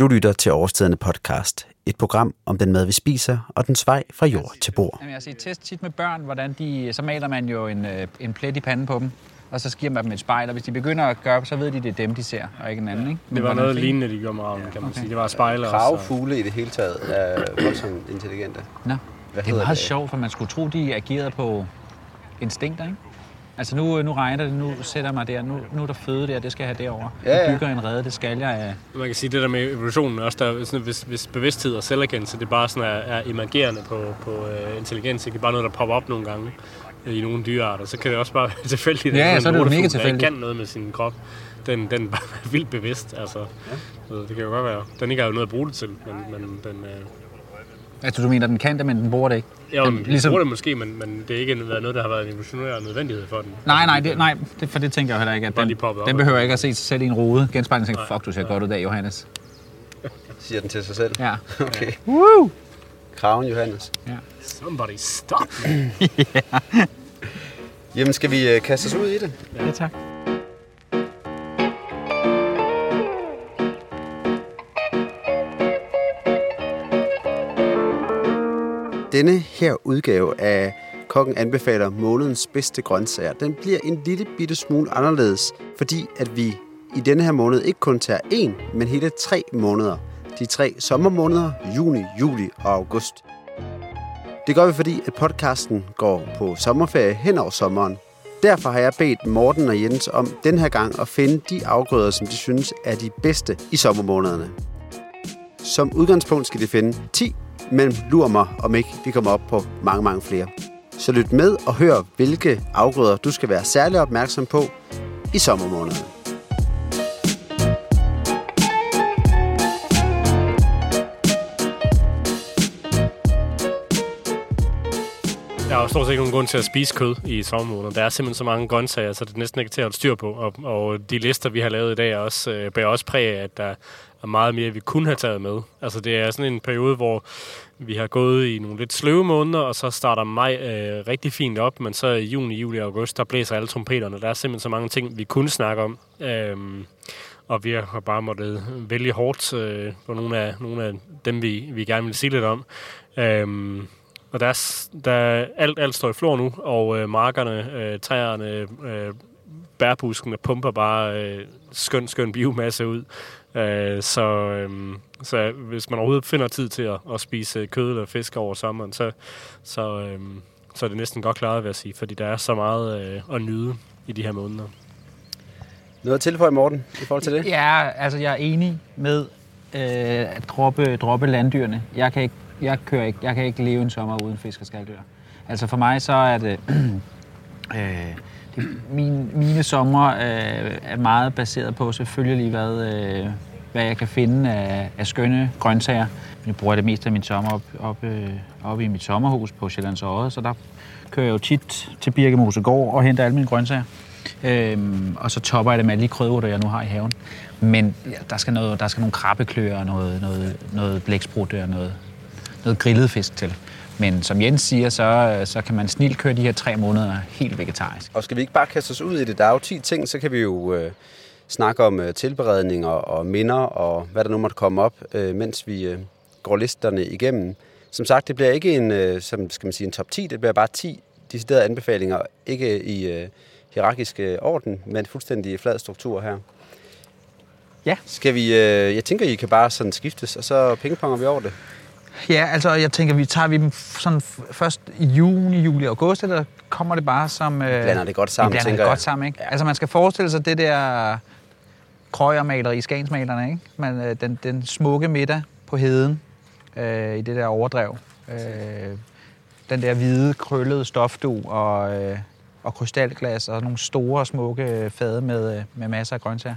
Du lytter til Overstedende podcast, et program om den mad, vi spiser, og dens vej fra jord til bord. Jamen, jeg siger, test tit med børn, hvordan de, så maler man jo en, øh, en plet i panden på dem, og så giver man dem et spejl, og hvis de begynder at gøre, så ved de, det er dem, de ser, og ikke en anden. Ikke? Men Det var noget fint. lignende, de gjorde med ravnen, kan man sige. Det var spejler også. og- Kravfugle i det hele taget er voldsomt intelligente. Nå, Hvad det er meget det? sjovt, for man skulle tro, de agerede på instinkter, ikke? Altså nu, nu regner det, nu sætter jeg mig der, nu, nu er der føde der, det skal jeg have derover. Ja, ja. Nu bygger en rede, det skal jeg. øh. Man kan sige, det der med evolutionen også, der, er sådan, hvis, hvis bevidsthed og selverkendelse, det bare sådan er, er emergerende på, på uh, intelligens, ikke? det er bare noget, der popper op nogle gange øh, i nogle dyrearter, så kan det også bare være tilfældigt. Ja, at ja, så er det mega tilfældigt. ikke kan noget med sin krop, den, den er bare vildt bevidst. Altså. Ja. Det kan jo godt være. Den ikke har jo noget at bruge det til, men, men den, øh, Altså du mener, den kan det, men den bruger det ikke? jo, Den- den, ligesom- bruger det måske, men, men det er ikke været noget, der har været en evolutionær nødvendighed for den. Nej, nej, det, nej det, for det tænker jeg heller ikke. At den, lige poppet op. den behøver ikke at se sig selv i en rode. Genspejling tænker, Nej. fuck, du ser godt ud der, Johannes. Siger den til sig selv. Ja. Okay. Woo! Kraven Johannes. ja. Somebody stop me. Jamen, skal vi øh, kaste os ud i det? Ja, tak. Denne her udgave af Kokken anbefaler månedens bedste grøntsager. Den bliver en lille bitte smule anderledes, fordi at vi i denne her måned ikke kun tager en, men hele tre måneder. De tre sommermåneder, juni, juli og august. Det gør vi, fordi at podcasten går på sommerferie hen over sommeren. Derfor har jeg bedt Morten og Jens om den her gang at finde de afgrøder, som de synes er de bedste i sommermånederne. Som udgangspunkt skal de finde 10, men lur mig, om ikke vi kommer op på mange, mange flere. Så lyt med og hør, hvilke afgrøder du skal være særlig opmærksom på i sommermånederne. Der er jo stort set ikke nogen grund til at spise kød i sommermåneden. Der er simpelthen så mange grøntsager, så det er næsten ikke til at holde styr på. Og, og de lister, vi har lavet i dag, er også, øh, bærer også præg af, at der er meget mere, vi kunne have taget med. Altså det er sådan en periode, hvor vi har gået i nogle lidt sløve måneder, og så starter maj øh, rigtig fint op, men så i juni, juli og august, der blæser alle trompeterne. Der er simpelthen så mange ting, vi kunne snakke om. Øhm, og vi har bare måttet vælge hårdt øh, på nogle af, nogle af dem, vi, vi gerne vil sige lidt om. Øhm, og der, er der alt, alt står i flor nu, og øh, markerne, øh, træerne, øh, bærbuskene pumper bare øh, skøn, skøn biomasse ud. Øh, så, øh, så hvis man overhovedet finder tid til at, at spise kød eller fisk over sommeren, så, så, øh, så er det næsten godt klaret, vil jeg sige, fordi der er så meget øh, at nyde i de her måneder. Noget at tilføje, Morten, i forhold til det? Ja, altså jeg er enig med øh, at droppe, droppe landdyrene. Jeg kan, ikke, jeg, kører ikke, jeg kan ikke leve en sommer uden fisk og skalddyr. Altså for mig så er det... øh, det mine, mine sommer øh, er meget baseret på selvfølgelig, hvad, øh, hvad jeg kan finde af, af skønne grøntsager. Jeg bruger det meste af min sommer op, op, øh, op i mit sommerhus på Sjællands Odde, så der kører jeg jo tit til Birkemosegård og henter alle mine grøntsager. Øhm, og så topper jeg det med alle de krydderurter, jeg nu har i haven. Men ja, der, skal noget, der skal nogle krabbekløer og noget, noget, noget blæksprutte og noget, noget grillet fisk til. Men som Jens siger, så, så kan man snilt køre de her tre måneder helt vegetarisk. Og skal vi ikke bare kaste os ud i det? Der er jo 10 ting, så kan vi jo øh, snakke om øh, tilberedning og, og minder og hvad der nu måtte komme op, øh, mens vi øh, går listerne igennem. Som sagt, det bliver ikke en, øh, som skal man sige, en top 10, det bliver bare 10 deciderede anbefalinger, ikke i øh, hierarkisk øh, orden, men fuldstændig flad struktur her. Ja. Skal vi, øh, jeg tænker, I kan bare sådan skiftes, og så pingponger vi over det. Ja, altså jeg tænker, vi tager vi dem sådan først i juni, juli august, eller kommer det bare som... Øh, Blander det godt sammen, vi blander tænker det jeg. godt sammen, ikke? Ja. Altså man skal forestille sig det der krøjermaler i Skagensmalerne, ikke? Men, øh, den, den smukke middag på heden øh, i det der overdrev. Øh, den der hvide, krøllede stofdu og, øh, og krystalglas og nogle store, smukke fade med, øh, med masser af grøntsager.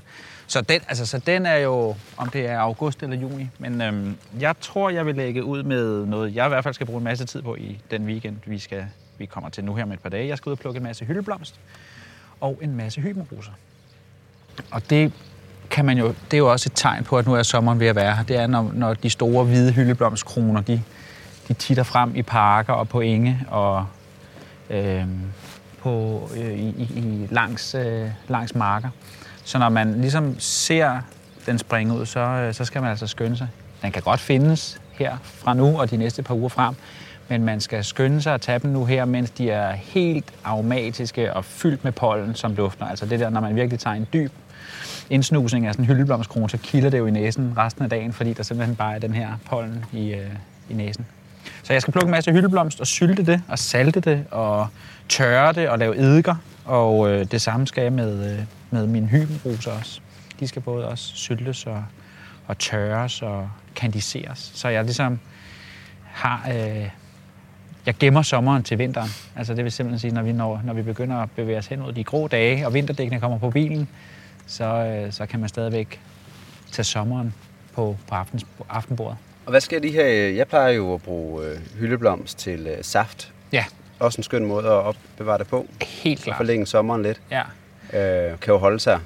Så den, altså, så den er jo, om det er august eller juni. Men øhm, jeg tror, jeg vil lægge ud med noget, jeg i hvert fald skal bruge en masse tid på i den weekend, vi, skal, vi kommer til nu her med et par dage. Jeg skal ud og plukke en masse hyldeblomst og en masse hybenroser. Og det kan man jo, det er jo også et tegn på, at nu er sommeren ved at være her. Det er, når, når de store hvide hyldeblomstkroner, de, de titter frem i parker og på enge og øhm, på, øh, i, i, i langs, øh, langs marker. Så når man ligesom ser den springe ud, så, øh, så skal man altså skynde sig. Den kan godt findes her fra nu og de næste par uger frem, men man skal skynde sig at tage dem nu her, mens de er helt aromatiske og fyldt med pollen som lufter. Altså det der, når man virkelig tager en dyb indsnusning af sådan en hyldeblomstkrone, så kilder det jo i næsen resten af dagen, fordi der simpelthen bare er den her pollen i, øh, i næsen. Så jeg skal plukke en masse hyldeblomst og sylte det, og salte det, og tørre det, og lave eddiker. Og øh, det samme skal jeg med, øh, med mine hybenroser også. De skal både også syltes og, og tørres og kandiseres. Så jeg ligesom har... Øh, jeg gemmer sommeren til vinteren. Altså det vil simpelthen sige, når vi, når, når vi begynder at bevæge os hen mod de grå dage, og vinterdækkene kommer på bilen, så, øh, så kan man stadigvæk tage sommeren på, på, aftens, på aftenbordet. Og hvad skal jeg lige have? Jeg plejer jo at bruge øh, hyldeblomst til øh, saft. Ja, Også en skøn måde at opbevare det på. helt Og klart. forlænge sommeren lidt. Ja, Øh, kan jo holde sig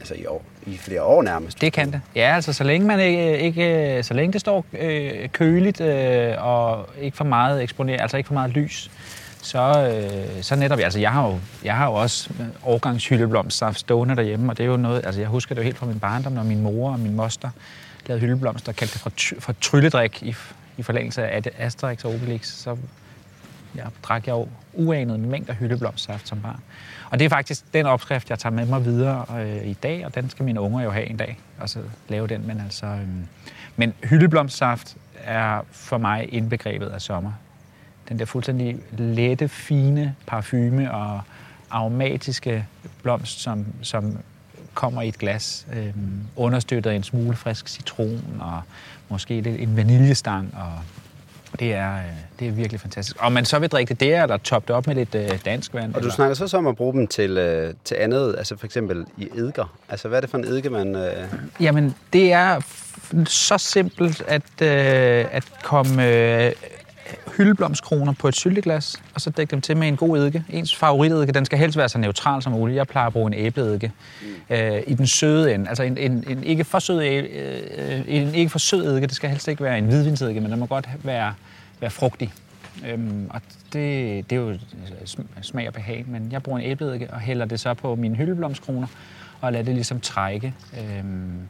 altså i, år, i flere år nærmest. det kan det. Ja, altså så længe, man ikke, ikke, så længe det står øh, køligt øh, og ikke for meget eksponeret, altså ikke for meget lys, så, øh, så netop, altså jeg har jo, jeg har jo også årgangshyldeblomstsaft stående derhjemme, og det er jo noget, altså jeg husker det jo helt fra min barndom, når min mor og min moster lavede hyldeblomster kaldte det for, ty- for trylledrik i, i forlængelse af Asterix og Obelix, så ja, drak jeg jo uanede mængder hyldeblomstsaft som barn. Og det er faktisk den opskrift, jeg tager med mig videre øh, i dag, og den skal mine unger jo have en dag, og så lave den. Men, altså, øh, men hyldeblomstsaft er for mig indbegrebet af sommer. Den der fuldstændig lette, fine parfume og aromatiske blomst, som, som kommer i et glas, øh, understøttet af en smule frisk citron og måske lidt en vaniljestang og det er, øh, det er virkelig fantastisk. Og man så vil drikke det der, eller toppe det op med lidt øh, dansk vand. Og du eller... snakker så om at bruge dem til, øh, til andet, altså for eksempel i eddker. Altså hvad er det for en eddike, man... Øh... Jamen, det er så simpelt at, øh, at komme øh, hyldeblomstkroner på et sylteglas, og så dække dem til med en god eddike. Ens favoriteddike, den skal helst være så neutral som muligt. Jeg plejer at bruge en æbleeddike øh, i den søde ende. Altså en, en, en ikke for sød, øh, en ikke for sød eddike, det skal helst ikke være en hvidvinseddike, men den må godt være, være frugtig. Øhm, og det, det er jo sm- smag og behag, men jeg bruger en æbleeddike og hælder det så på mine hyldeblomstkroner og lader det ligesom trække. Øhm,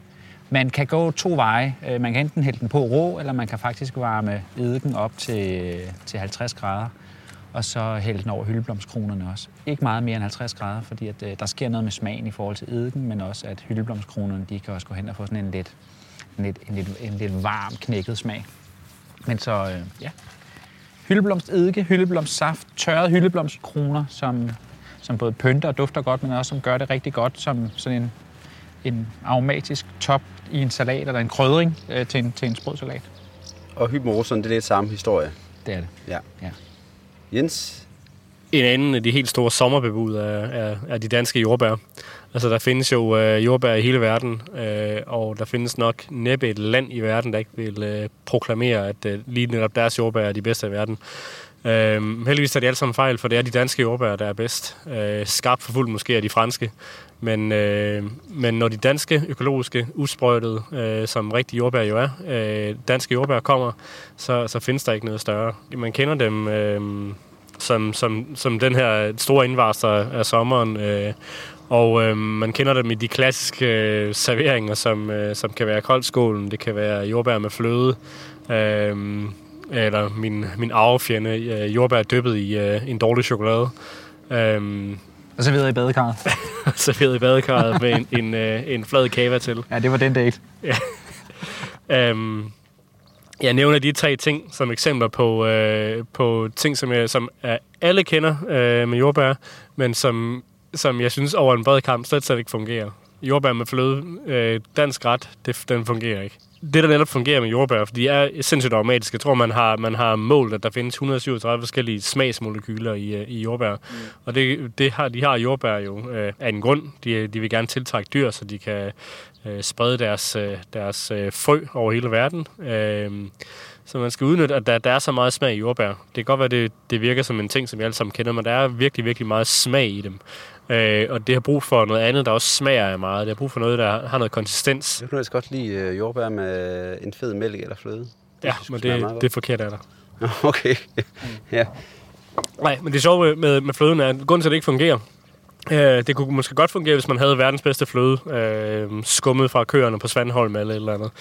man kan gå to veje. Øh, man kan enten hælde den på rå, eller man kan faktisk varme eddiken op til, til 50 grader, og så hælde den over hyldeblomstkronerne også. Ikke meget mere end 50 grader, fordi at, øh, der sker noget med smagen i forhold til eddiken, men også at hyldeblomstkronerne de kan også gå hen og få sådan en lidt, en lidt, en lidt, en lidt varm, knækket smag. Men så, øh, ja. Hyldeblomsteddike, hyldeblomstsaft, tørrede hyldeblomstkroner, som, som både pynter og dufter godt, men også som gør det rigtig godt som sådan en, en aromatisk top i en salat eller en krydring øh, til, en, til en sprød salat. Og hybenroserne, det er lidt samme historie. Det er det. Ja. Ja. Jens, En anden af de helt store sommerbebud er, er, er de danske jordbær. Altså, der findes jo øh, jordbær i hele verden, øh, og der findes nok næppe et land i verden, der ikke vil øh, proklamere, at øh, lige netop deres jordbær er de bedste i verden. Øh, heldigvis er de alle sammen fejl, for det er de danske jordbær, der er bedst. Øh, skarpt forfulgt måske er de franske. Men, øh, men når de danske, økologiske, usprøjtede, øh, som rigtige jordbær jo er, øh, danske jordbær kommer, så, så findes der ikke noget større. Man kender dem... Øh, som, som, som den her store indvarsler af sommeren. Øh, og øh, man kender dem i de klassiske øh, serveringer, som, øh, som kan være koldskålen, det kan være jordbær med fløde, øh, eller min, min arvefjende, øh, jordbær dyppet i øh, en dårlig chokolade. Øh, og så videre i badekarret. serveret i badekarret med en, en, øh, en flad kava til. Ja, det var den date. Øhm, jeg nævner de tre ting som eksempler på, øh, på ting, som, jeg, som er, alle kender øh, med jordbær, men som, som jeg synes over en bred kamp slet, slet ikke fungerer. Jordbær med fløde, øh, dansk ret, det, den fungerer ikke. Det, der netop fungerer med jordbær, for de er sindssygt aromatiske. Jeg tror, man har, man har målt, at der findes 137 forskellige smagsmolekyler i, øh, i jordbær. Mm. Og det, det har, de har jordbær jo øh, af en grund. De, de vil gerne tiltrække dyr, så de kan øh, sprede deres, øh, deres øh, frø over hele verden. Øh, så man skal udnytte, at der, der er så meget smag i jordbær. Det kan godt være, det, det virker som en ting, som vi alle sammen kender, men der er virkelig, virkelig meget smag i dem. Øh, og det har brug for noget andet, der også smager af meget. Det har brug for noget, der har noget konsistens. jeg kunne ellers godt lide øh, jordbær med en fed mælk eller fløde. Ja, synes, men det, det er forkert af dig. Okay. ja. Nej, men det sjove med, med fløden er, at grunden til, at det ikke fungerer, Øh, det kunne måske godt fungere, hvis man havde verdens bedste fløde, øh, skummet fra køerne på Svandholm eller et eller andet.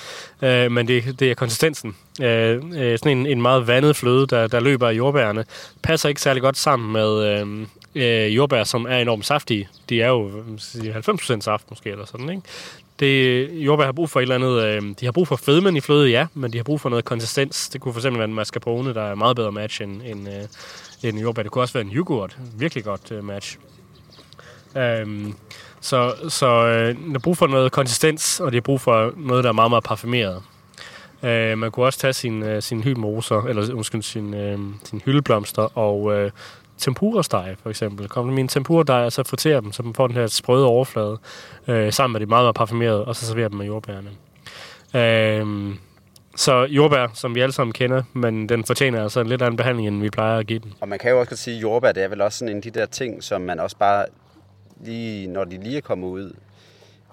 Øh, men det, det er konsistensen. Øh, øh, sådan en, en meget vandet fløde, der, der løber af jordbærne, passer ikke særlig godt sammen med øh, øh, jordbær, som er enormt saftige. De er jo 90% saft måske, eller sådan, ikke? Det, jordbær har brug for et eller andet... Øh, de har brug for fedmen i fløde, ja, men de har brug for noget konsistens. Det kunne fx være en mascarpone, der er meget bedre match end, end, øh, end jordbær. Det kunne også være en yoghurt. Virkelig godt øh, match. Øhm, så så øh, de har brug for noget konsistens, og det har brug for noget, der er meget, meget parfumeret. Øh, man kunne også tage sin, øh, sin hyldmoser, eller undskyld, sin, øh, sin hyldeblomster og øh, tempurasteg, for eksempel. Kom med min tempura og så fritere dem, så man får den her sprøde overflade, øh, sammen med det meget, meget parfumeret, og så serverer dem med jordbærne. Øh, så jordbær, som vi alle sammen kender, men den fortjener altså en lidt anden behandling, end vi plejer at give den. Og man kan jo også sige, at jordbær, det er vel også sådan en af de der ting, som man også bare lige, når de lige er kommet ud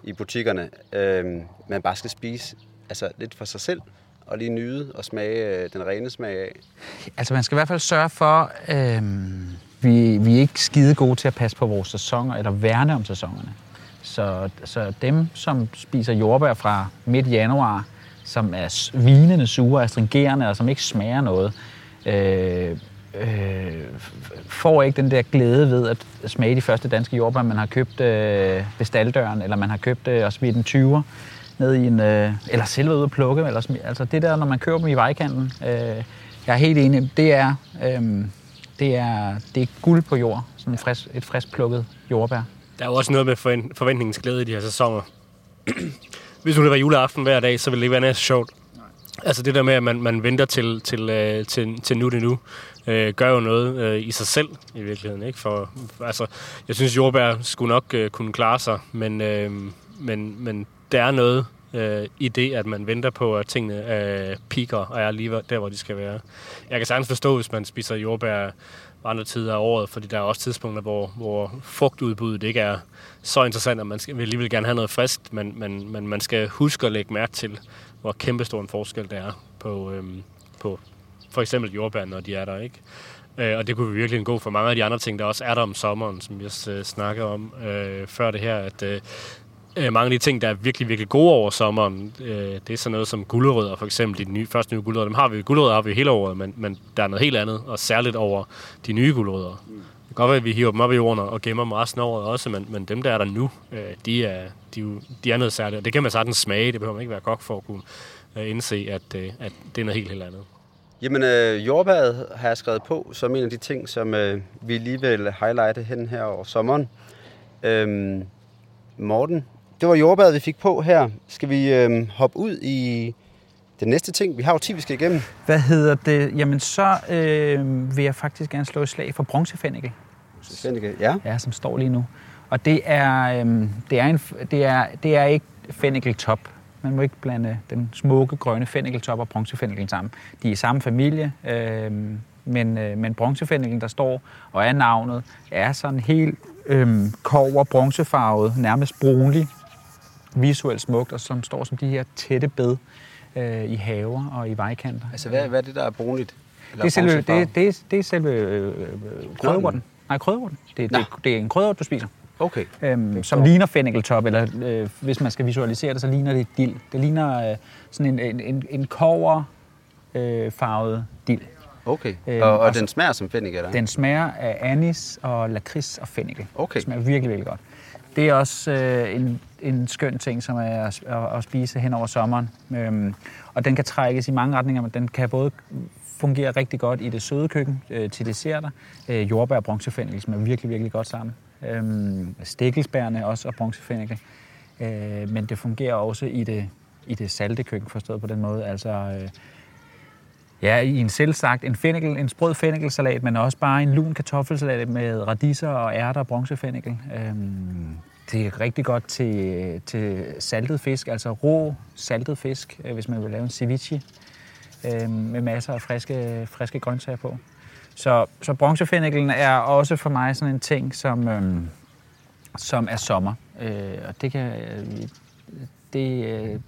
i butikkerne, øh, man bare skal spise altså lidt for sig selv, og lige nyde og smage øh, den rene smag af. Altså man skal i hvert fald sørge for, øh, vi, vi er ikke skide gode til at passe på vores sæsoner, eller værne om sæsonerne. Så, så dem, som spiser jordbær fra midt januar, som er vinende sure, astringerende og som ikke smager noget, øh, øh, får ikke den der glæde ved at smage de første danske jordbær, man har købt øh, ved staldøren, eller man har købt øh, og smidt en 20'er ned i en, øh, eller selv ude at plukke. Eller altså det der, når man køber dem i vejkanten, øh, jeg er helt enig, det er, øh, det er, det er guld på jord, sådan et frisk, et frisk plukket jordbær. Der er jo også noget med forventningens glæde i de her sæsoner. Hvis nu det var juleaften hver dag, så ville det ikke være næsten sjovt. Altså det der med, at man, man venter til, til, øh, til, til nu det nu, øh, gør jo noget øh, i sig selv i virkeligheden. Ikke? For, altså, jeg synes, jordbær skulle nok øh, kunne klare sig, men, øh, men, men der er noget øh, i det, at man venter på, at tingene øh, piker og er lige der, hvor de skal være. Jeg kan sagtens forstå, hvis man spiser jordbær andre tider af året, fordi der er også tidspunkter, hvor, hvor frugtudbuddet ikke er så interessant, at man skal, vil alligevel gerne have noget friskt, men, men, men man skal huske at lægge mærke til, hvor kæmpestor en forskel der er på, øhm, på for eksempel jordbær, når de er der, ikke? Øh, og det kunne vi virkelig gå for mange af de andre ting, der også er der om sommeren, som jeg øh, om øh, før det her, at øh, øh, mange af de ting, der er virkelig, virkelig gode over sommeren, øh, det er sådan noget som guldrødder, for eksempel de nye, første nye guldrødder. Dem har vi, guldrødder har vi hele året, men, men der er noget helt andet, og særligt over de nye guldrødder. Mm. Det kan godt være, at vi hiver dem op i jorden og gemmer dem resten af året også, men, men dem, der er der nu, øh, de, er, de, de er noget særligt. Og det kan man sagtens smage, det behøver man ikke være kok for at kunne øh, indse, at, øh, at det er noget helt, helt andet. Jamen, øh, jordbæret har jeg skrevet på som en af de ting, som øh, vi lige vil highlighte hen her over sommeren. Øhm, Morten, det var jordbæret, vi fik på her. Skal vi øh, hoppe ud i den næste ting? Vi har jo 10, vi skal igennem. Hvad hedder det? Jamen, så øh, vil jeg faktisk gerne slå et slag for bronzefændikel. Bronzefændikel, ja. Ja, som står lige nu. Og det er, øh, det er, en, det er, det er ikke fennikeltop. Man må ikke blande den smukke grønne fennikeltop og bronzefændikel sammen. De er i samme familie, øh, men, øh, men bronzefændikel, der står og er navnet, er sådan helt øh, kover bronzefarvet, nærmest brunlig, visuelt smukt, og som står som de her tætte bed øh, i haver og i vejkanter. Altså, hvad, hvad er det, der er brunligt? Det er selve, det, det, det er selve øh, krødderurten. Nej, krødderurten. Det, det, det er en krødder, du spiser. Okay. Øhm, som ligner fennikeltop, eller øh, hvis man skal visualisere det, så ligner det dild. Det ligner øh, sådan en, en, en, en kover øh, farvet dild. Okay. Øhm, og, og, og den smager som fennikel, eller? Den smager af anis og lakrids og fennikel. Okay. Det smager virkelig, virkelig godt. Det er også øh, en, en skøn ting, som er at, at, spise hen over sommeren. Øhm, og den kan trækkes i mange retninger, men den kan både fungere rigtig godt i det søde køkken øh, til desserter. Øh, jordbær og bronzefænkel som er virkelig, virkelig godt sammen. Øhm, stikkelsbærne også og bronzefænkel. Øh, men det fungerer også i det, i det salte køkken, forstået på den måde. Altså, øh, ja, i en selvsagt en, fennikel, en sprød fennikelsalat, men også bare en lun kartoffelsalat med radiser og ærter og bronzefennikel. Øhm, det er rigtig godt til, til saltet fisk, altså rå saltet fisk, øh, hvis man vil lave en ceviche øh, med masser af friske, friske grøntsager på. Så, så bronzefennikelen er også for mig sådan en ting, som, øh, som er sommer. Øh, og det kan... Øh, det, øh,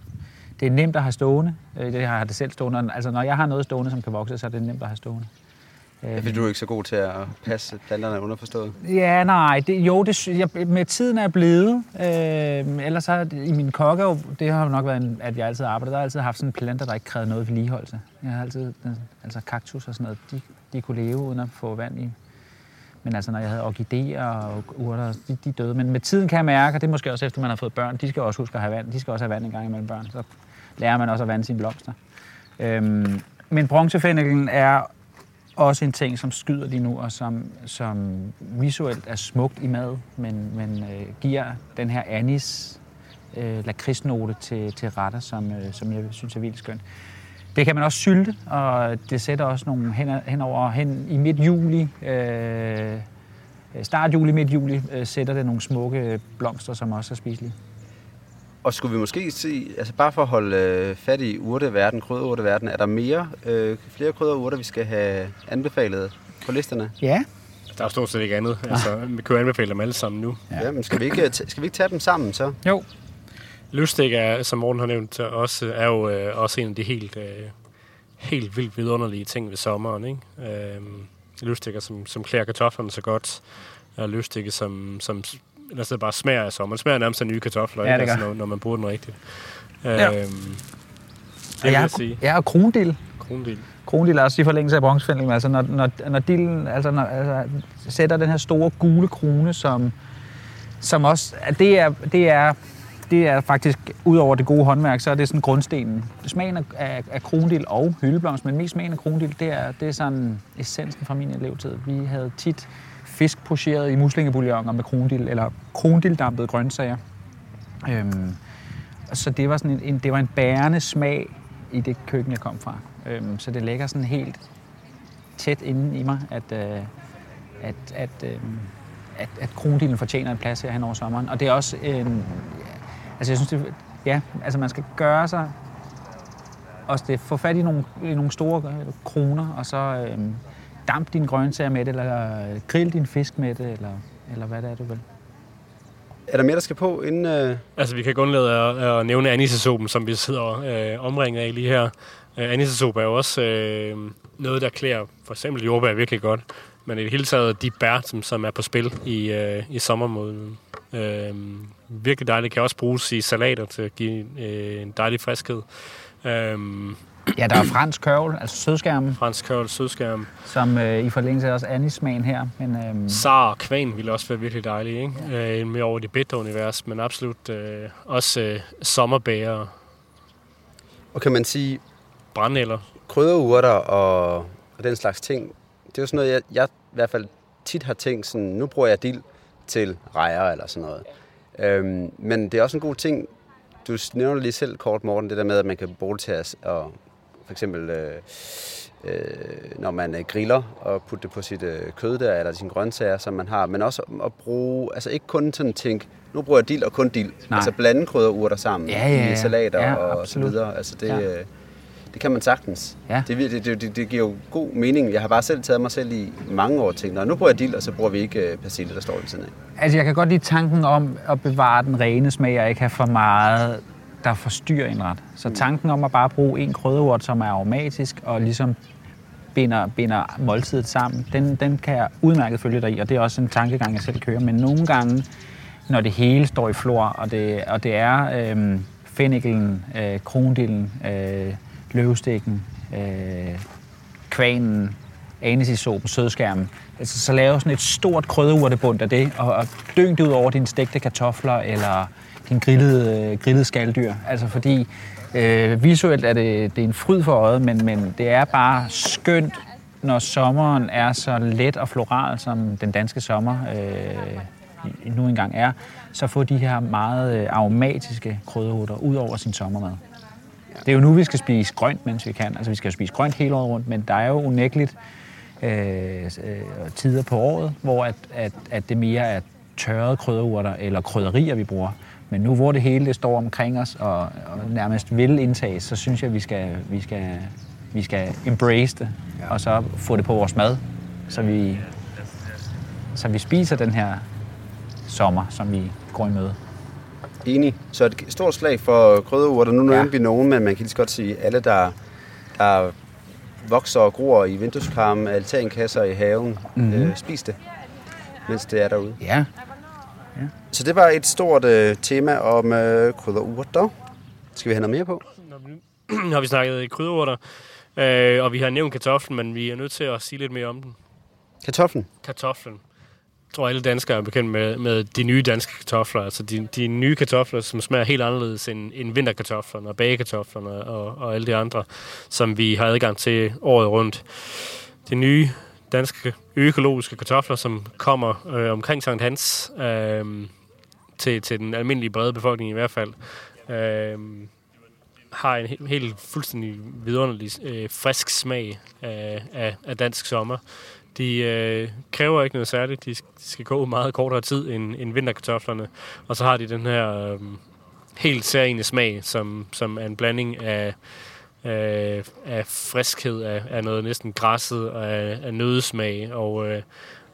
det er nemt at have stående. Øh, det har jeg det selv stående. Altså, når jeg har noget stående, som kan vokse, så er det nemt at have stående. Ja, fordi du er ikke så god til at passe planterne underforstået. Ja, nej. Det, jo, det, jeg, med tiden er jeg blevet. Øh, ellers har i min kokke, det har nok været, at jeg altid arbejder. Der har altid haft sådan planter, der ikke krævede noget vedligeholdelse. Jeg har altid, altså kaktus og sådan noget, de, de kunne leve uden at få vand i. Men altså, når jeg havde orkideer og urter, de, de døde. Men med tiden kan jeg mærke, og det er måske også efter, man har fået børn, de skal også huske at have vand. De skal også have vand en gang imellem børn. Så lærer man også at vande sine blomster. Øhm, men bronzefændelen er også en ting, som skyder lige nu, og som, som visuelt er smukt i mad, men, men øh, giver den her anis øh, lakridsnote til, til retter, som, øh, som jeg synes er vildt skønt. Det kan man også sylte, og det sætter også nogle hen, henover hen i midt juli, øh, start juli, midt juli, øh, sætter det nogle smukke blomster, som også er spiselige. Og skulle vi måske se, altså bare for at holde øh, fat i urteverden, krydderurteverden, er der mere, øh, flere krydderurter, vi skal have anbefalet på listerne? Ja, Der er stort set ikke andet. Altså, vi kan jo anbefale dem alle sammen nu. Ja, ja men skal vi, ikke, skal vi ikke tage dem sammen så? jo. Løstik er, som Morten har nævnt, også, er jo øh, også en af de helt, øh, helt vildt vidunderlige ting ved sommeren. Ikke? Øh, løstikker, som, som klæder kartoflerne så godt, og løstikker, som, som eller så bare smager af sommer. Det smager nærmest af nye kartofler, Ja, ikke? det. Altså, når, når man bruger den rigtigt. Ja. Det Og jeg, jeg sige. jeg har krondil. Kronbil. Krondild er også i forlængelse af bronzefældning. Altså når, når, når dillen altså når, altså, sætter den her store gule krone, som, som også, det er, det er, det er faktisk, ud over det gode håndværk, så er det sådan grundstenen. Smagen af, af, af krondild og hyldeblomst, men mest smagen af krondild, det er, det er sådan essensen fra min elevtid. Vi havde tit fisk pocheret i muslingebouilloner med krondil, eller krondildampede grøntsager. Øhm, så det var, sådan en, en, det var en bærende smag i det køkken, jeg kom fra. Øhm, så det ligger sådan helt tæt inde i mig, at, øh, at, at, øh, at, at krondilen fortjener en plads her hen over sommeren. Og det er også en... Altså jeg synes, det, ja, altså man skal gøre sig også det, få fat i nogle, i nogle store kroner, og så øh, damp dine grøntsager med det, eller grill din fisk med det, eller, eller hvad det er, du vil. Er der mere, der skal på inden... Øh... Altså, vi kan kun lade at, at nævne anisesopen, som vi sidder øh, omringet af lige her. Øh, anisesop er jo også øh, noget, der klæder for eksempel jordbær virkelig godt. Men i det hele taget de bær, som, som er på spil i, øh, i sommermåden. Øh, virkelig dejligt. Kan også bruges i salater til at give øh, en dejlig friskhed. Øh, Ja, der er fransk kørvel, altså sødskærmen, fransk kørvel, sødskærm. som øh, i forlængelse af også anismagen her. Men, øh, Sar og kvan ville også være virkelig dejligt, ikke? Øh, mere over det bitre univers, men absolut øh, også øh, sommerbæger, Og kan man sige, brændenælder. krydderurter og, og den slags ting, det er jo sådan noget, jeg, jeg i hvert fald tit har tænkt sådan, nu bruger jeg dild til rejer eller sådan noget. Øhm, men det er også en god ting, du nævner lige selv kort, Morten, det der med, at man kan bruge det til at, og for eksempel, øh, øh, når man øh, griller og putte det på sit øh, kød der, eller sine grøntsager, som man har, men også at bruge, altså ikke kun sådan tænke, nu bruger jeg dild og kun dild. Nej. Altså blande krydderurter sammen Ja, ja, ja. i salater Ja, og så videre. Altså det, Ja. ja. det kan man sagtens. Ja. Det, det, det, det, giver jo god mening. Jeg har bare selv taget mig selv i mange år "Nå, nu bruger jeg dild, og så bruger vi ikke øh, persille, der står ved siden af. Altså, jeg kan godt lide tanken om at bevare den rene smag, og ikke have for meget, der forstyrrer en ret. Så tanken om at bare bruge en krydderurt, som er aromatisk, og ligesom binder, binder måltidet sammen, den, den kan jeg udmærket følge dig i, og det er også en tankegang, jeg selv kører. Men nogle gange, når det hele står i flor, og det, og det er øhm, fennikelen, øh, krondillen, øh, løvstikken, øh, kvanen, anisisopen, sødskærmen. Altså, så lave sådan et stort krydderurtebund af det, og, og dyng det ud over dine stegte kartofler eller en grillede, øh, grillede skalddyr. Altså fordi øh, visuelt er det, det er en fryd for øjet, men, men det er bare skønt, når sommeren er så let og floral, som den danske sommer øh, nu engang er, så få de her meget øh, aromatiske krydderhutter ud over sin sommermad. Det er jo nu, vi skal spise grønt, mens vi kan. Altså, vi skal jo spise grønt hele året rundt, men der er jo unægteligt øh, øh, tider på året, hvor at, at, at det mere er tørrede krydderurter eller krydderier, vi bruger. Men nu, hvor det hele det står omkring os og, og nærmest vil indtages, så synes jeg, at vi skal, vi skal, vi skal embrace det, og så få det på vores mad, så vi, så vi spiser den her sommer, som vi går i møde. Enig. Så et stort slag for krydderurter. Nu Ja. nævnte vi nogen, men man kan lige så godt sige, alle, der, der vokser og gror i vindueskarmen, altankasser i haven. Mm-hmm. Øh, spis det, mens det er derude. Ja. Så det var et stort øh, tema om øh, krydderurter. Skal vi have noget mere på? Nu har vi snakket krydderurter, øh, og vi har nævnt kartoflen, men vi er nødt til at sige lidt mere om den. Kartoflen. Kartoflen. Jeg tror, alle danskere er bekendt med, med de nye danske kartofler. Altså de, de nye kartofler, som smager helt anderledes end, end vinterkartoflerne og bagekartoflerne og, og alle de andre, som vi har adgang til året rundt. De nye danske økologiske kartofler, som kommer øh, omkring Sankt Hans øh, til, til den almindelige brede befolkning i hvert fald, øh, har en helt, helt fuldstændig vidunderlig øh, frisk smag øh, af, af dansk sommer. De øh, kræver ikke noget særligt. De skal gå meget kortere tid end, end vinterkartoflerne. Og så har de den her øh, helt særlige smag, som, som er en blanding af, af, af friskhed, af, af noget næsten græsset, af, af nødesmag. Og, øh,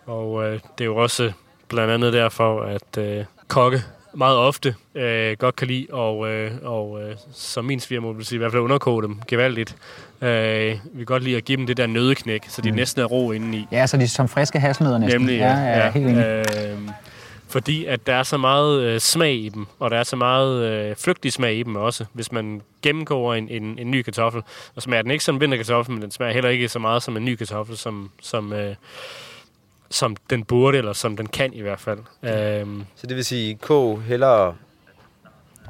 og øh, det er jo også blandt andet derfor, at øh, kokke meget ofte øh, godt kan lide, og, øh, og øh, som min svigermor vil sige, i hvert fald underkoge dem gevaldigt. Øh, vi kan godt lide at give dem det der nødeknæk, så de mm. næsten er ro indeni. Ja, så de er som friske hasselnødder næsten. Nemlig, ja. ja, ja helt enig. Øh, fordi at der er så meget øh, smag i dem, og der er så meget øh, flygtig smag i dem også. Hvis man gennemkoger en, en, en ny kartoffel, og smager den ikke som en vinterkartoffel, men den smager heller ikke så meget som en ny kartoffel, som, som, øh, som den burde, eller som den kan i hvert fald. Øhm, Så det vil sige, kog hellere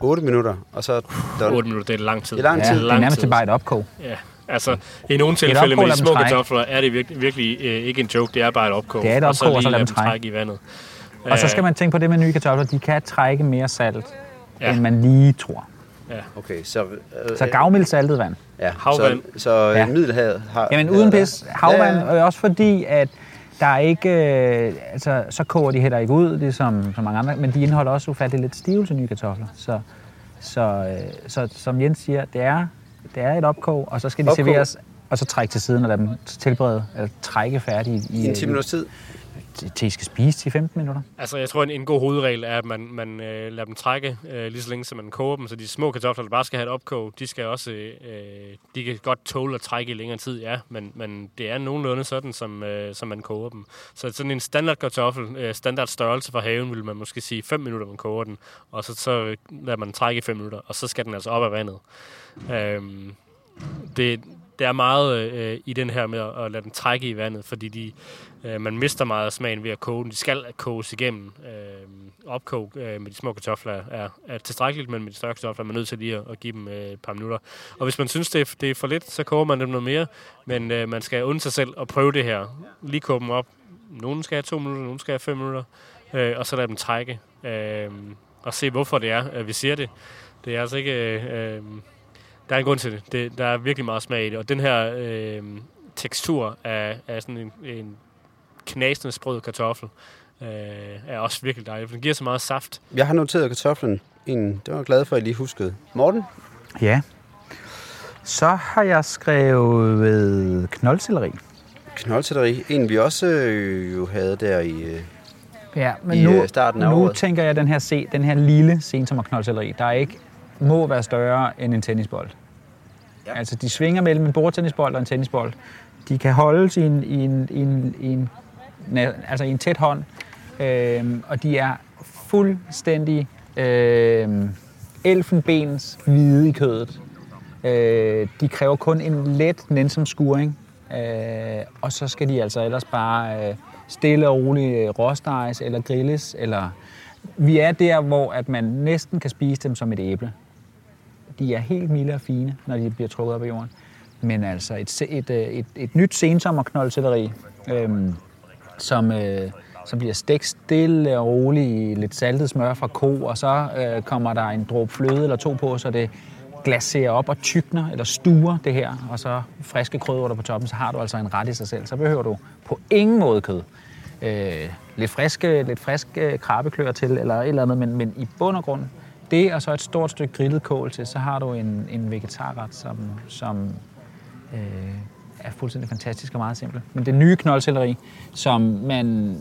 8 minutter, og så... done. 8 minutter, det er lang tid. Det er lang Ja, tid. det er nærmest bare et opkog. Ja, altså i nogle tilfælde opkog, med de små kartofler er det virkelig, virkelig øh, ikke en joke, det er bare et opkog. Det er et og så opkog, og så lige lad lade dem dem trække i vandet. Og så skal man tænke på det med nye kartofler. De kan trække mere salt, Ja. ja. end man lige tror. Okay, så... Øh, Så gavmild saltet vand. ja, Havvand. Så, så ja. Ja. Middelhavet har... Jamen uden pis. Havvand, Ja, ja, ja. også fordi, at der er ikke... Øh, altså, så koger de heller ikke ud, det som, som mange andre, men de indeholder også ufattelig lidt stivelse nye kartofler. Så, så, øh, så som Jens siger, det er, det er et opkog, og så skal de Opkog. serveres, og så trække til siden og lade dem tilberede, eller trække færdigt i, I en 10 minutters tid te skal spise til 15 minutter. Altså, jeg tror, en, en god hovedregel er, at man, man øh, lader dem trække øh, lige så længe, som man koger dem. Så de små kartofler, der bare skal have et opkog, de skal også, øh, de kan godt tåle at trække i længere tid, ja. Men, men det er nogenlunde sådan, som, øh, som man koger dem. Så sådan en standard kartoffel, øh, standard størrelse for haven, vil man måske sige 5 minutter, man koger den. Og så, så lader man trække i 5 minutter, og så skal den altså op af vandet. Øh, det, det er meget øh, i den her med at, at lade den trække i vandet, fordi de, øh, man mister meget af smagen ved at koge den. De skal koges igennem. Øh, opkog øh, med de små kartofler er, er tilstrækkeligt, men med de større kartofler er man nødt til lige at, at give dem øh, et par minutter. Og hvis man synes, det er, det er for lidt, så koger man dem noget mere, men øh, man skal undre sig selv at prøve det her. Lige koge dem op. Nogle skal have to minutter, nogle skal have fem minutter, øh, og så lade dem trække. Øh, og se, hvorfor det er, at vi siger det. Det er altså ikke... Øh, øh der er en grund til det. det. Der er virkelig meget smag i det. Og den her øh, tekstur af, af sådan en, en knasende sprød kartoffel øh, er også virkelig dejlig. For den giver så meget saft. Jeg har noteret kartoflen. En, det var jeg glad for, at I lige huskede. Morten? Ja. Så har jeg skrevet knoldselleri. Knoldselleri. En, vi også øh, jo havde der i... Øh, Ja, men I, nu, øh, starten af nu året. tænker jeg, at den her, se, den her lille sensommerknoldselleri, der ikke må være større end en tennisbold. Ja. Altså, de svinger mellem en bordtennisbold og en tennisbold. De kan holdes i en, i en, i en, i en, altså i en tæt hånd, øh, og de er fuldstændig øh, elfenbens hvide i kødet. Øh, de kræver kun en let nænsom skuring, øh, og så skal de altså ellers bare øh, stille og roligt øh, råsteges eller grilles. Eller... Vi er der, hvor at man næsten kan spise dem som et æble. De er helt milde og fine, når de bliver trukket op af jorden. Men altså et, et, et, et, et nyt sensommerknoldselleri, øhm, som, øh, som bliver stegt stille og roligt i lidt saltet smør fra ko, og så øh, kommer der en dråbe fløde eller to på, så det glaserer op og tykner eller stuer det her, og så friske krydderurter på toppen, så har du altså en ret i sig selv. Så behøver du på ingen måde kød. Øh, lidt friske, lidt friske øh, krabbeklør til, eller et eller andet, men, men i bund og grund, det og så et stort stykke grillet kål til, så har du en, en vegetarret, som, som øh, er fuldstændig fantastisk og meget simpel. Men det nye knoldselleri, som man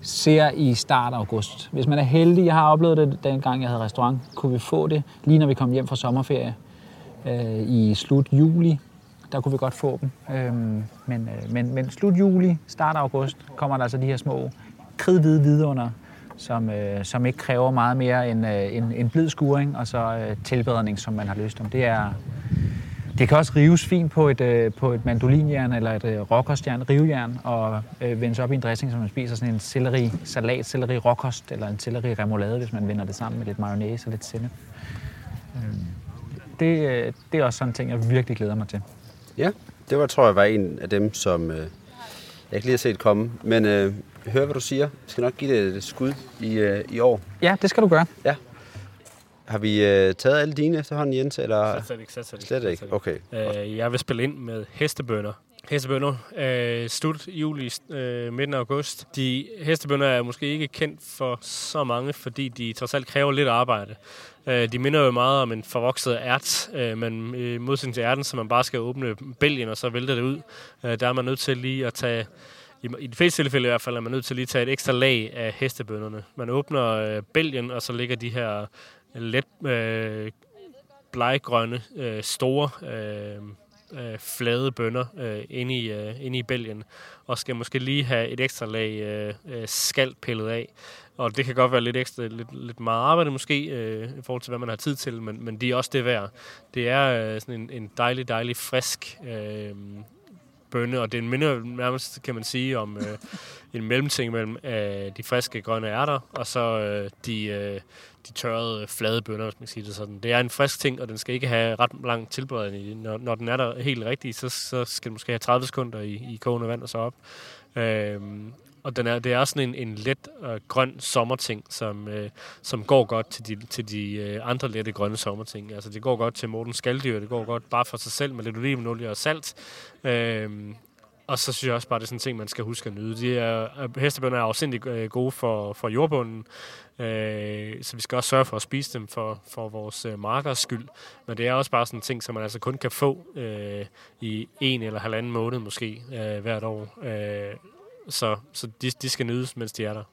ser i start af august. Hvis man er heldig, jeg har oplevet det dengang, jeg havde restaurant, kunne vi få det lige når vi kom hjem fra sommerferie øh, i slut juli der kunne vi godt få dem. Øhm, men, øh, men, men slut juli, start august, kommer der altså de her små kridhvide vidunder, som, øh, som ikke kræver meget mere end øh, en, en blid skuring og så øh, tilbedring, som man har lyst om. Det er, det kan også rives fint på et, øh, på et mandolinjern eller et øh, rockerstjern, rivejern, og øh, vendes op i en dressing, som man spiser sådan en selleri salat, selleri rockost eller en selleri remoulade, hvis man vender det sammen med lidt mayonnaise og lidt sennep. Øh, det, øh, det er også sådan en ting, jeg virkelig glæder mig til. Ja, det var, tror jeg, var en af dem, som øh, jeg ikke lige har set komme. Men øh, hør, hvad du siger. Jeg skal nok give det et skud i, øh, i år. Ja, det skal du gøre. Ja. Har vi øh, taget alle dine efterhånden, Jens? Eller? Slet ikke, slet, slet, Slet ikke? Okay. Øh, jeg vil spille ind med hestebønder. Hestebønder, øh, slut juli, øh, midten af august. De hestebønder er måske ikke kendt for så mange, fordi de trods alt kræver lidt arbejde. Øh, de minder jo meget om en forvokset ært, øh, men i modsætning til ærten, så man bare skal åbne bælgen, og så vælter det ud. Øh, der er man nødt til lige at tage i, i de fleste tilfælde i hvert fald, er man nødt til lige at tage et ekstra lag af hestebønderne. Man åbner øh, bælgen, og så ligger de her let øh, bleggrønne, øh, store, øh, øh, flade bønner øh, inde, i, øh, inde i bælgen, og skal måske lige have et ekstra lag øh, øh, skal pillet af. Og det kan godt være lidt ekstra, lidt, lidt meget arbejde måske, øh, i forhold til, hvad man har tid til, men, men det er også det værd. Det er øh, sådan en, en dejlig, dejlig frisk øh, bønne, og det minder nærmest, kan man sige, om øh, en mellemting mellem øh, de friske grønne ærter, og så øh, de, øh, de tørrede øh, flade bønner, hvis man siger det sådan. Det er en frisk ting, og den skal ikke have ret lang tilberedning. Når, når den er der helt rigtig, så, så skal den måske have 30 sekunder i, i kogende vand og så op. Øh, og den er, det er sådan en, en let øh, grøn sommerting, som, øh, som går godt til de, til de øh, andre lette grønne sommerting. Altså det går godt til Morten Skaldyr, det går godt bare for sig selv med lidt olivenolie og salt. Øh, og så synes jeg også bare, det er sådan en ting, man skal huske at nyde. De er, øh, hestebønder er afsindig øh, gode for, for jordbunden, øh, så vi skal også sørge for at spise dem for, for vores øh, markers skyld. Men det er også bare sådan en ting, som man altså kun kan få øh, i en eller halvanden måned måske øh, hvert år. Øh, så så de, de skal nydes, mens de er der.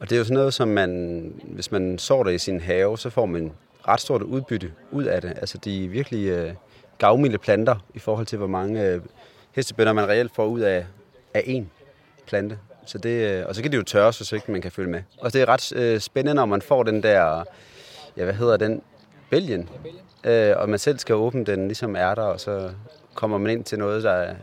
Og det er jo sådan noget, som man, hvis man sår det i sin have, så får man ret stort udbytte ud af det. Altså de er virkelig øh, gavmilde planter i forhold til, hvor mange øh, hestebønder man reelt får ud af, af én plante. Så det, øh, og så kan det jo tørres, så ikke man kan følge med. Og det er ret øh, spændende, når man får den der, ja hvad hedder den, bælgen. Øh, og man selv skal åbne den ligesom ærter, og så kommer man ind til noget, der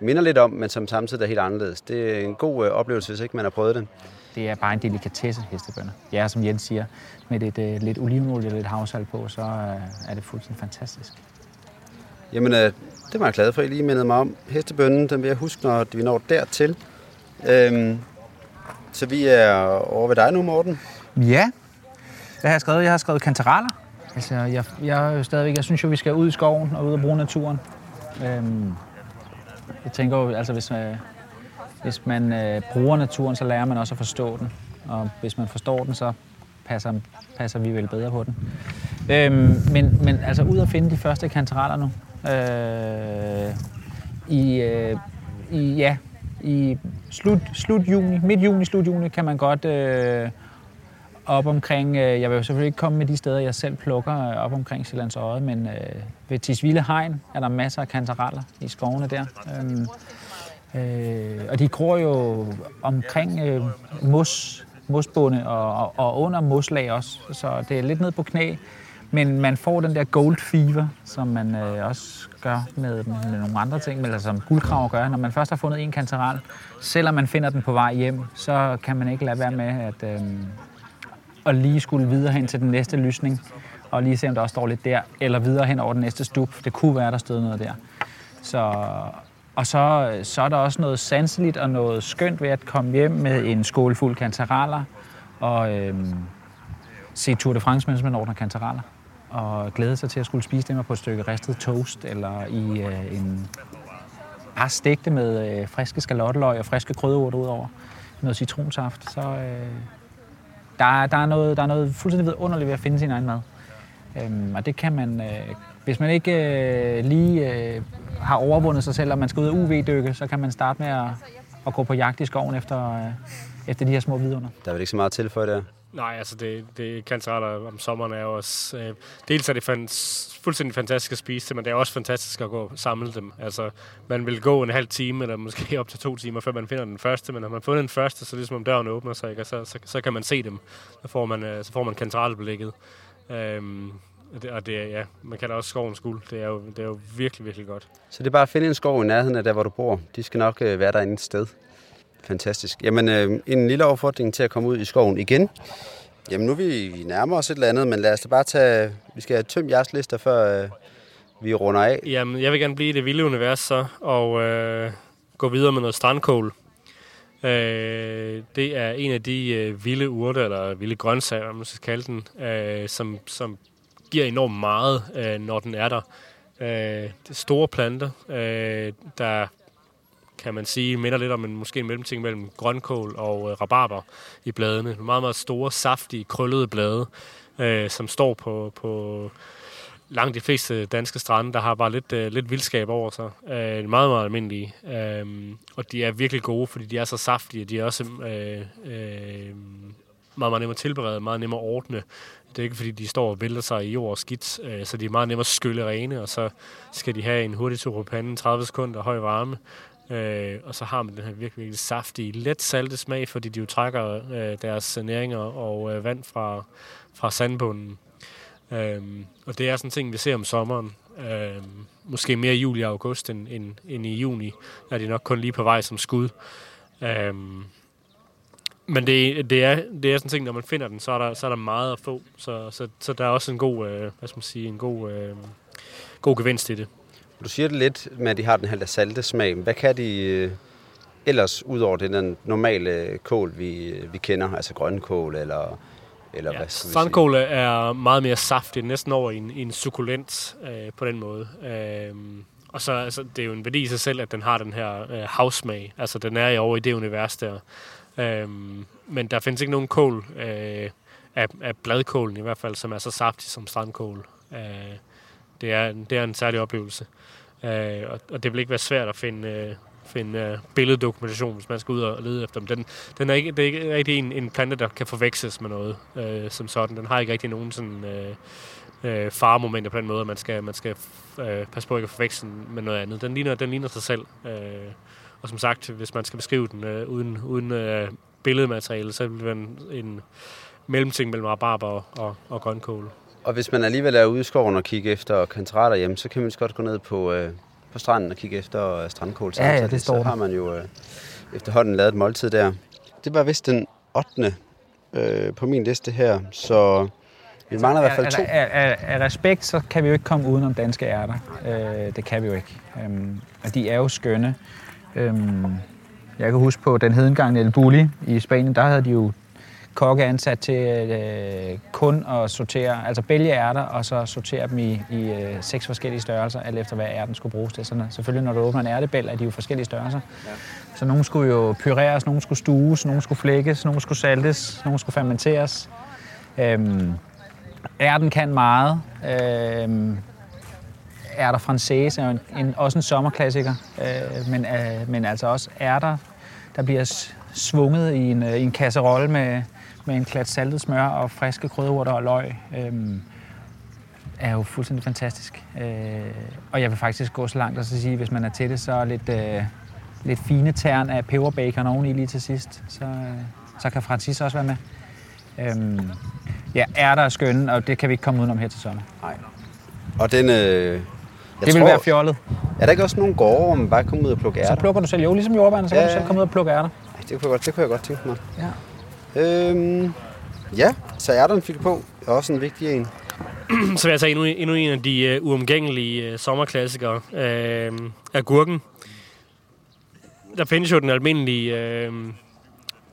minder lidt om, men som samtidig er helt anderledes. Det er en god øh, oplevelse, hvis ikke man har prøvet det. Det er bare en delikatesse, hestebønder. Ja, som Jens siger, med lidt, øh, lidt olivenolie og lidt havsalt på, så øh, er det fuldstændig fantastisk. Jamen, øh, det var jeg glad for, at I lige mindede mig om. Hestebønnen, den vil jeg huske, når vi når dertil. Øhm, så vi er over ved dig nu, Morten. Ja, hvad har jeg skrevet? Jeg har skrevet kantereller. Altså, jeg, jeg, stadigvæk, jeg synes jo, vi skal ud i skoven og ud og bruge naturen. Øhm, jeg tænker jo, altså hvis, øh, hvis man øh, bruger naturen, så lærer man også at forstå den. Og hvis man forstår den, så passer, passer vi vel bedre på den. Øhm, men, men altså ud at finde de første kantereller nu. Øh, i, øh, i, ja, i slut, slut juni, midt juni, slut juni, kan man godt øh, op omkring, øh, jeg vil jo selvfølgelig ikke komme med de steder, jeg selv plukker øh, op omkring Sjællands Øje, men øh, ved Tisvilde Hegn er der masser af kantereller i skovene der. Øhm, øh, og de gror jo omkring øh, mos, mosbunde og, og, og under moslag også, så det er lidt ned på knæ. Men man får den der gold fever, som man øh, også gør med, med nogle andre ting, eller som guldkraver gør. Når man først har fundet en kanteral, selvom man finder den på vej hjem, så kan man ikke lade være med at, øh, og lige skulle videre hen til den næste lysning, og lige se, om der også står lidt der, eller videre hen over den næste stup. Det kunne være, der stod noget der. Så, og så, så er der også noget sanseligt og noget skønt ved at komme hjem med en skål fuld kantereller, og øhm, se Tour de France, mens man ordner kantereller og glæde sig til at skulle spise dem på et stykke ristet toast, eller i øh, en bare stegte med øh, friske skalotteløg og friske krydderurter udover. Noget citronsaft. Så øh, der, der, er noget, der er noget fuldstændig vidunderligt ved at finde sin egen mad. Øhm, og det kan man, øh, hvis man ikke øh, lige øh, har overvundet sig selv, og man skal ud og UV-dykke, så kan man starte med at, at gå på jagt i skoven efter, øh, efter de her små vidunder. Der er vel ikke så meget til for det? Nej, altså det, det kantareller om sommeren er jo også... Øh, dels er det fans, fuldstændig fantastisk at spise det, men det er også fantastisk at gå og samle dem. Altså, man vil gå en halv time, eller måske op til to timer, før man finder den første, men når man har fundet den første, så er det ligesom om døren åbner sig, ikke? Og så, så, så, kan man se dem. Så får man, øh, så får man kantarellblikket. Øhm, og det, og det er, ja, man kalder også skovens guld. Det er, jo, det er jo virkelig, virkelig godt. Så det er bare at finde en skov i nærheden af der, hvor du bor. De skal nok øh, være der et sted. Fantastisk. Jamen, øh, en lille opfordring til at komme ud i skoven igen. Jamen, nu er vi nærmer os et eller andet, men lad os da bare tage... Vi skal have tømt jeres lister, før øh, vi runder af. Jamen, jeg vil gerne blive i det vilde univers så, og øh, gå videre med noget strandkål. Øh, det er en af de øh, vilde urter, eller vilde grøntsager, man skal kalde den, øh, som, som giver enormt meget, øh, når den er der. Øh, det er store planter, øh, der kan man sige, minder lidt om en måske en mellemting mellem grønkål og øh, rabarber i bladene. Meget, meget store, saftige, krøllede blade, øh, som står på, på langt de fleste danske strande, der har bare lidt, øh, lidt vildskab over sig. Øh, meget, meget almindelige. Øh, og de er virkelig gode, fordi de er så saftige. De er også øh, øh, meget, meget nemme at tilberede, meget nemme at ordne. Det er ikke, fordi de står og vælter sig i jord og skidt, øh, så de er meget nemme at skylle rene, og så skal de have en hurtig tur på panden, 30 sekunder, høj varme, Øh, og så har man den her virkelig, virkelig saftige, let salte smag, fordi de jo trækker øh, deres næringer og øh, vand fra, fra sandbunden. Øh, og det er sådan en ting, vi ser om sommeren. Øh, måske mere i juli og august end, end, end i juni. Er de nok kun lige på vej som skud. Øh, men det, det, er, det er sådan en ting, når man finder den, så er der, så er der meget at få. Så, så, så der er også en god, øh, hvad skal man sige, en god, øh, god gevinst i det. Du siger det lidt med, at de har den her salte smag. Hvad kan de øh, ellers, udover det den normale kål, vi, vi kender, altså grønkål eller... eller ja, hvad strandkål er meget mere saftig, næsten over i en, i en sukulent øh, på den måde. Øh, og så altså, det er jo en værdi i sig selv, at den har den her øh, havsmag. Altså den er jo over i det univers der. Øh, men der findes ikke nogen kål øh, af, af bladkålen i hvert fald, som er så saftig som strandkål. Øh, det, er, det er en særlig oplevelse. Øh, og, og det vil ikke være svært at finde, øh, finde øh, billeddokumentation, hvis man skal ud og lede efter dem. Den, den er ikke, det er ikke rigtig en, en plante, der kan forveksles med noget øh, som sådan. Den har ikke rigtig nogen sådan... Øh, øh, faremomenter på den måde, at man skal, man skal øh, passe på ikke at forveksle den med noget andet. Den ligner, den ligner sig selv. Øh, og som sagt, hvis man skal beskrive den øh, uden, uden øh, billedmateriale, så vil det være en, en mellemting mellem rabarber og, og, og grønkål. Og hvis man alligevel er ude i skoven og kigge efter kantrater hjem, så kan man godt gå ned på, øh, på stranden og kigge efter øh, strandkål. Ja, ja, det står Så har man jo øh, efterhånden lavet et måltid der. Det var vist den 8. Øh, på min liste her, så vi mangler i hvert fald to. Af, af, af respekt, så kan vi jo ikke komme udenom danske ærter. Øh, det kan vi jo ikke. Øhm, og de er jo skønne. Øhm, jeg kan huske på den hedengang El Bulli i Spanien, der havde de jo kokke ansat til øh, kun at sortere, altså bælge ærter, og så sortere dem i, i øh, seks forskellige størrelser, alt efter hvad ærten skulle bruges til. Så selvfølgelig, når du åbner en ærtebæl, er de jo forskellige størrelser. Ja. Så nogle skulle jo pyreres, nogle skulle stues, nogle skulle flækkes, nogle skulle saltes, nogle skulle fermenteres. Øhm, ærten kan meget. Øhm, ærter française er en, en, også en sommerklassiker, øh, men, øh, men altså også ærter, der bliver svunget i en, øh, i en kasserolle med, med en klat saltet smør og friske krydderurter og løg, øhm, er jo fuldstændig fantastisk. Øh, og jeg vil faktisk gå så langt at sige, hvis man er til det, så lidt, øh, lidt fine tern af peberbacon oveni lige til sidst. Så, øh, så kan Francis også være med. Øhm, ja, er der skønne, og det kan vi ikke komme udenom her til sommer. Nej. Og den... Øh, det vil være fjollet. Er der ikke også nogen gårde, hvor man bare kommer ud og plukker ærter? Så plukker du selv. Jo, ligesom jordbærne, så ja, kan du selv komme ud og plukke ærter. Det kunne jeg godt, det kunne jeg godt tænke mig. Ja. Øhm, ja, så er der en fik på. Er også en vigtig en. så vil jeg tage endnu, endnu en af de uh, uomgængelige uh, sommerklassikere. Uh, agurken. Der findes jo den almindelige uh,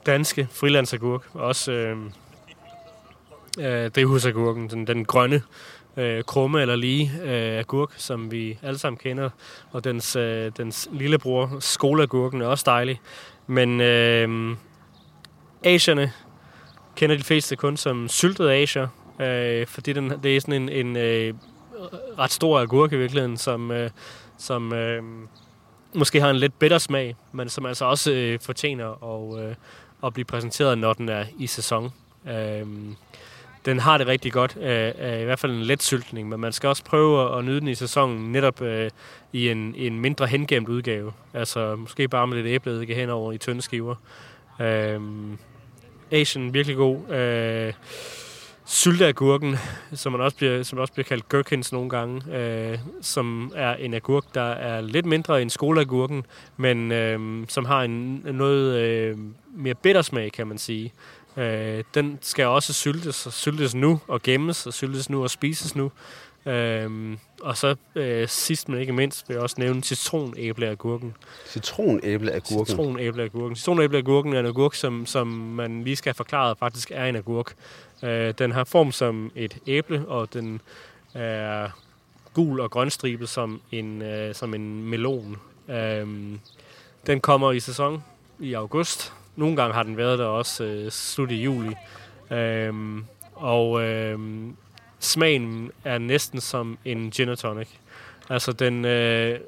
danske frilandsagurk. Også uh, uh, drivhusagurken, den, den grønne uh, krumme eller lige uh, agurk, som vi alle sammen kender. Og dens, uh, dens lillebror, skoleagurken, er også dejlig. Men uh, asierne kender de fleste kun som syltet asier, øh, fordi den, det er sådan en, en øh, ret stor agurk i virkeligheden, som, øh, som øh, måske har en lidt bitter smag, men som altså også øh, fortjener at, øh, at blive præsenteret, når den er i sæson. Øh, den har det rigtig godt, øh, øh, i hvert fald en let syltning, men man skal også prøve at, nyde den i sæsonen netop øh, i en, en mindre hengemt udgave. Altså måske bare med lidt æbleeddike henover i tynde skiver. Øh, Asian, virkelig god. Øh, sylteagurken, som, man også bliver, som også bliver kaldt gherkins nogle gange, øh, som er en agurk, der er lidt mindre end skoleagurken, men øh, som har en noget øh, mere bittersmag, kan man sige. Øh, den skal også syltes, og syltes nu og gemmes, og syltes nu og spises nu. Øhm, og så øh, sidst men ikke mindst vil jeg også nævne citronæbleagurken. Citronæbleagurken? Citronæbleagurken. Citronæbleagurken er en agurk, som, som man lige skal have forklaret faktisk er en agurk. Øh, den har form som et æble, og den er gul og grønstribet som en, øh, som en melon. Øh, den kommer i sæson i august. Nogle gange har den været der også øh, slut i juli. Øh, og øh, smagen er næsten som en gin and tonic. Altså, den, øh,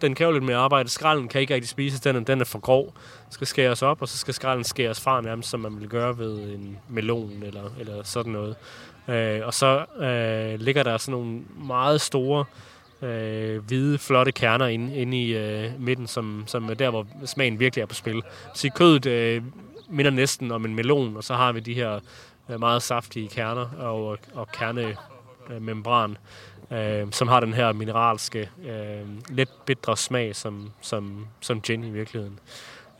den kan jo lidt mere arbejde. Skralden kan ikke rigtig spises, den, den er for grov. skal skæres op, og så skal skralden skæres fra nærmest, som man vil gøre ved en melon eller, eller sådan noget. Øh, og så øh, ligger der sådan nogle meget store, øh, hvide, flotte kerner inde, inde i øh, midten, som, som er der, hvor smagen virkelig er på spil. Så kødet øh, minder næsten om en melon, og så har vi de her Øh, meget saftige kerner og, og kernemembran, øh, som har den her mineralske, øh, lidt bitre smag, som, som, som gin i virkeligheden.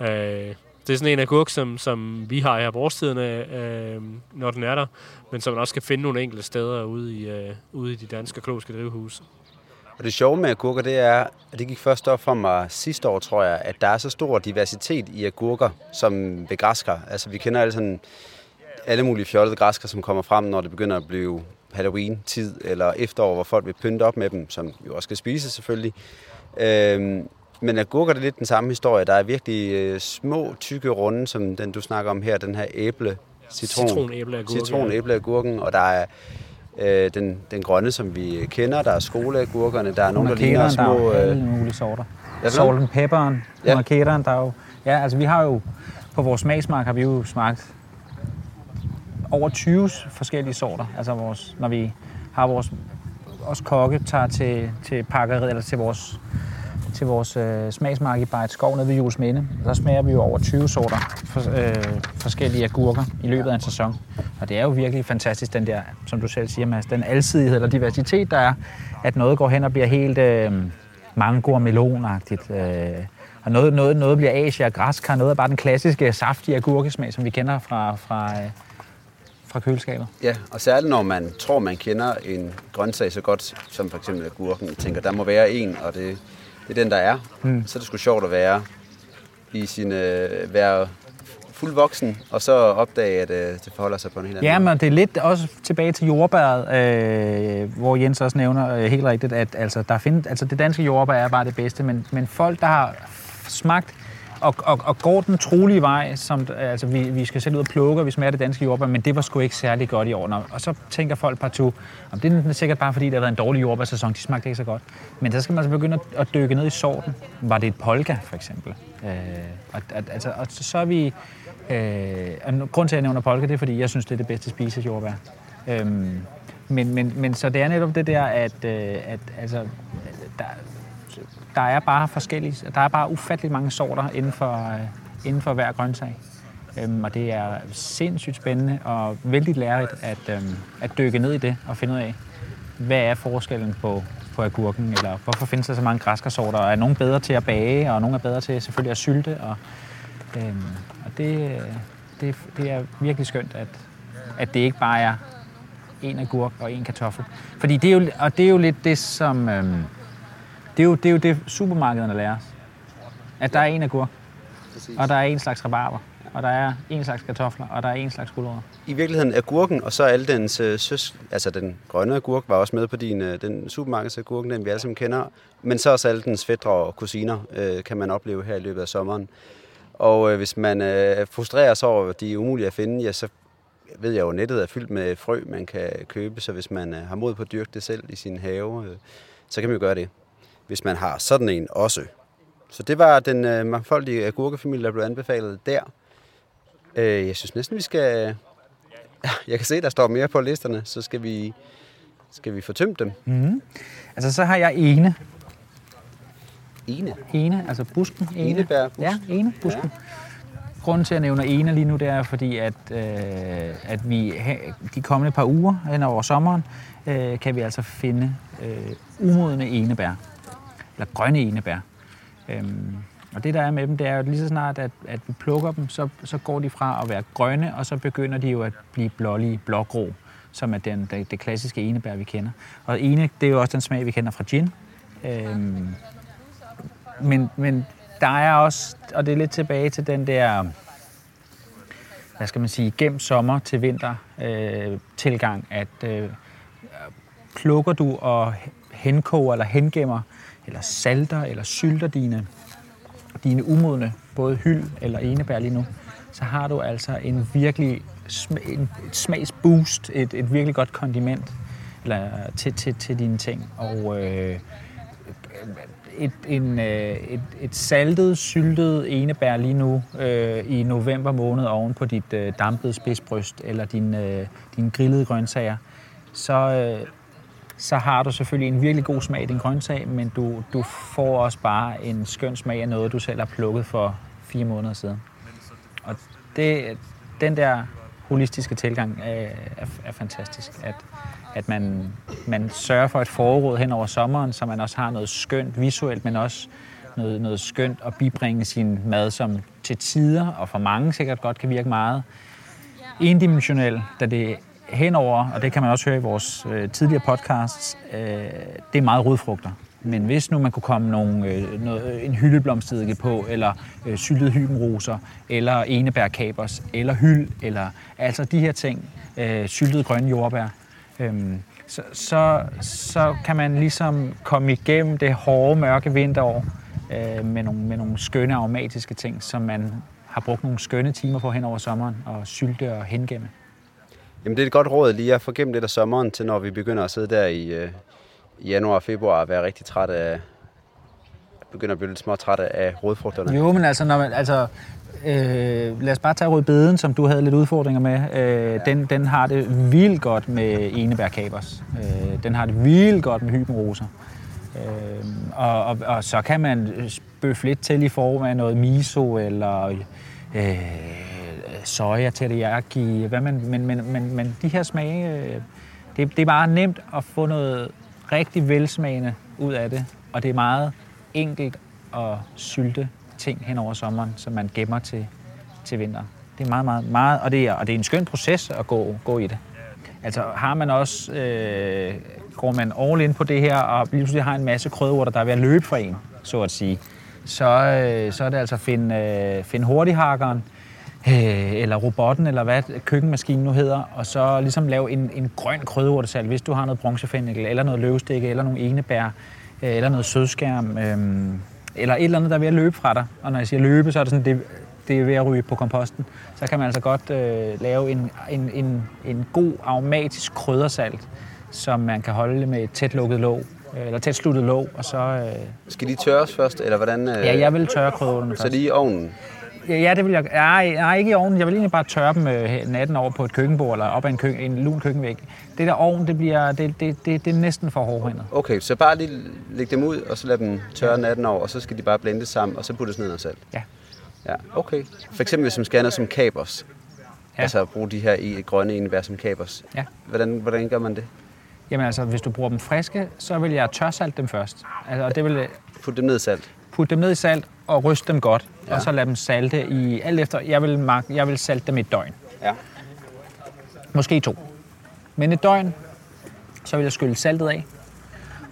Øh, det er sådan en agurk, som, som vi har her på årstiderne, øh, når den er der, men som man også kan finde nogle enkelte steder ude i, øh, ude i de danske økologiske drivhuse. Og det sjove med agurker, det er, at det gik først op for mig sidste år, tror jeg, at der er så stor diversitet i agurker, som ved græskar. Altså, vi kender alle sådan alle mulige fjollede græsker, som kommer frem, når det begynder at blive Halloween-tid eller efterår, hvor folk vil pynte op med dem, som jo også skal spise selvfølgelig. Øhm, men agurker det er lidt den samme historie. Der er virkelig øh, små, tykke runde, som den du snakker om her, den her æble, citron, citronæbleagurken, citronæbleagurken, og der er øh, den, den grønne, som vi kender. Der er skoleagurkerne, der er nogle, der ligner små... Der er jo alle mulige sorter. Salt and pepperen, ja. marketeren, der er jo... Ja, altså vi har jo... På vores smagsmark har vi jo smagt over 20 forskellige sorter. Altså vores, når vi har vores også kokke tager til, til pakkeriet, eller til vores, til vores øh, smagsmark i Bejt Skov nede ved Jules Minde. Der smager vi jo over 20 sorter for, øh, forskellige agurker i løbet af en sæson. Og det er jo virkelig fantastisk, den der, som du selv siger, Mads, den alsidighed eller diversitet, der er, at noget går hen og bliver helt øh, mango- og melonagtigt. Øh, og noget, noget, noget bliver asia og græskar, noget er bare den klassiske saftige agurkesmag, som vi kender fra, fra, øh, fra køleskabet. Ja, og særligt når man tror, man kender en grøntsag så godt, som for eksempel agurken, tænker, der må være en, og det, det er den, der er. Mm. Så er det sgu sjovt at være i sin, øh, være fuld voksen, og så opdage, at øh, det forholder sig på en helt anden Ja, men det er lidt også tilbage til jordbæret, øh, hvor Jens også nævner øh, helt rigtigt, at altså, der find, altså, det danske jordbær er bare det bedste, men, men folk, der har smagt og, og, og går den trolige vej, som, altså vi, vi skal selv ud og plukke, og vi smager det danske jordbær, men det var sgu ikke særlig godt i år. Og så tænker folk partout, om det er sikkert bare fordi, der har været en dårlig jordbærsæson, de smagte ikke så godt. Men så skal man altså begynde at, dykke ned i sorten. Var det et polka, for eksempel? Øh, og, altså, og så er vi... Øh, og grund til, at jeg nævner polka, det er, fordi jeg synes, det er det bedste spise jordbær. Øh, men, men, men så det er netop det der, at, øh, at altså, der, der er bare forskellige, der er bare ufattelig mange sorter inden for, øh, inden for hver grøntsag. Øhm, og det er sindssygt spændende og vældig lærerigt at, øhm, at dykke ned i det og finde ud af, hvad er forskellen på, på agurken, eller hvorfor findes der så mange græskarsorter, og er nogen bedre til at bage, og nogen er bedre til selvfølgelig at sylte. Og, øhm, og det, øh, det, det er virkelig skønt, at, at det ikke bare er en agurk og en kartoffel. Fordi det er jo, og det er jo lidt det, som... Øhm, det er jo det, er jo det supermarkederne lærer os. At der er en agurk, Præcis. og der er en slags rabarber, og der er en slags kartofler, og der er en slags gulerødder. I virkeligheden agurken, og så alle dens øh, søs, altså den grønne agurk var også med på din, øh, den supermarkedsagurken, den vi alle sammen kender, men så også alle dens fædre og kusiner øh, kan man opleve her i løbet af sommeren. Og øh, hvis man øh, frustrerer sig over, at de er umulige at finde, ja, så ved jeg jo, nettet er fyldt med frø, man kan købe, så hvis man øh, har mod på at dyrke det selv i sin have, øh, så kan man jo gøre det hvis man har sådan en også. Så det var den øh, mangfoldige agurkefamilie, der blev anbefalet der. Øh, jeg synes næsten, vi skal Jeg kan se, der står mere på listerne, så skal vi, skal vi få tømt dem. Mm. Altså, så har jeg ene. Ene. Ene, altså busken. Ene. Enebærbusken. Ja, ene busken. Ja. Grunden til, at jeg nævner ene lige nu, det er fordi, at, øh, at vi de kommende par uger hen over sommeren, øh, kan vi altså finde øh, umodne enebær. Eller grønne enebær. Øhm, og det, der er med dem, det er jo lige så snart, at, at vi plukker dem, så, så går de fra at være grønne, og så begynder de jo at blive blålige, blågrå, som er den, det, det klassiske enebær, vi kender. Og ene, det er jo også den smag, vi kender fra gin. Øhm, men, men der er også, og det er lidt tilbage til den der, hvad skal man sige, gennem sommer til vinter øh, tilgang, at øh, plukker du og henkoger eller hengemmer, eller salter eller sylter dine, dine umodne, både hyld eller enebær lige nu, så har du altså en virkelig sm- en, et smagsboost, et, et virkelig godt kondiment eller, til, til, til dine ting. Og øh, et, en, øh, et, et saltet, syltet enebær lige nu øh, i november måned oven på dit øh, dampede spidsbryst eller din, øh, dine grillede grøntsager, så, øh, så har du selvfølgelig en virkelig god smag i din grøntsag, men du, du får også bare en skøn smag af noget, du selv har plukket for fire måneder siden. Og det, den der holistiske tilgang er, er, er fantastisk, at, at man, man sørger for et forråd hen over sommeren, så man også har noget skønt visuelt, men også noget, noget skønt at bibringe sin mad, som til tider, og for mange sikkert godt kan virke meget endimensionel, da det henover, og det kan man også høre i vores øh, tidligere podcasts, øh, det er meget rodfrugter. Men hvis nu man kunne komme nogle, øh, noget, øh, en hyldeblomstedike på, eller øh, syltede hybenroser, eller enebærkabers, eller hyld, eller altså de her ting, øh, syltede grønne jordbær, øh, så, så, så kan man ligesom komme igennem det hårde, mørke vinterår øh, med, nogle, med nogle skønne aromatiske ting, som man har brugt nogle skønne timer på hen over sommeren, og sylte og hengemme. Jamen det er et godt råd lige at få gennem lidt af sommeren, til når vi begynder at sidde der i, øh, i januar og februar og være rigtig træt af, begynder at blive lidt små træt af rodfrugterne. Jo, men altså, når man, altså øh, lad os bare tage rødbeden, som du havde lidt udfordringer med. Øh, ja. den, den har det vildt godt med enebærkabers. Øh, den har det vildt godt med hybenroser. Øh, og, og, og så kan man bøffe lidt til i form af noget miso eller øh, soja teriyaki, hvad man, men, men, men, men de her smage, øh, det, det er bare nemt at få noget rigtig velsmagende ud af det, og det er meget enkelt at sylte ting hen over sommeren, som man gemmer til, til vinter. Det er meget, meget, meget, og det er, og det er en skøn proces at gå, gå i det. Altså har man også, øh, går man all in på det her, og lige pludselig har en masse krydderurter, der er ved at løbe for en, så at sige, så, øh, så er det altså at find, øh, finde hurtighakkeren, øh, eller robotten, eller hvad køkkenmaskinen nu hedder, og så ligesom lave en, en grøn krydderurtesal, hvis du har noget bronzefændikel, eller noget løvstikke, eller nogle enebær, øh, eller noget sødskærm, øh, eller et eller andet, der er ved at løbe fra dig. Og når jeg siger løbe, så er det sådan, det, det er ved at ryge på komposten. Så kan man altså godt øh, lave en, en, en, en god aromatisk kryddersalt, som man kan holde med et tæt lukket låg, øh, eller tæt sluttet låg, og så... Øh, Skal de tørres først, eller hvordan? Øh, ja, jeg vil tørre krydderne Så først. lige i ovnen? Ja, det vil jeg. Nej, nej, ikke i ovnen. Jeg vil egentlig bare tørre dem øh, natten over på et køkkenbord eller op ad en, kø, en lun køkkenvæg. Det der ovn, det, bliver, det, det, det, det er næsten for hårdhændet. Okay, så bare lige lægge dem ud, og så lade dem tørre natten over, og så skal de bare blendes sammen, og så puttes ned i noget salt? Ja. Ja, okay. For eksempel hvis man skal have noget som kapers. Ja. Ja. Altså bruge de her i grønne enebær som kapers. Ja. Hvordan, hvordan gør man det? Jamen altså, hvis du bruger dem friske, så vil jeg tørsalte dem først. Altså, og det vil Put dem ned i salt. Putte dem ned i salt og ryste dem godt. Ja. Og så lade dem salte i alt efter. Jeg vil, jeg vil salte dem et døgn. Ja. Måske to. Men et døgn, så vil jeg skylle saltet af.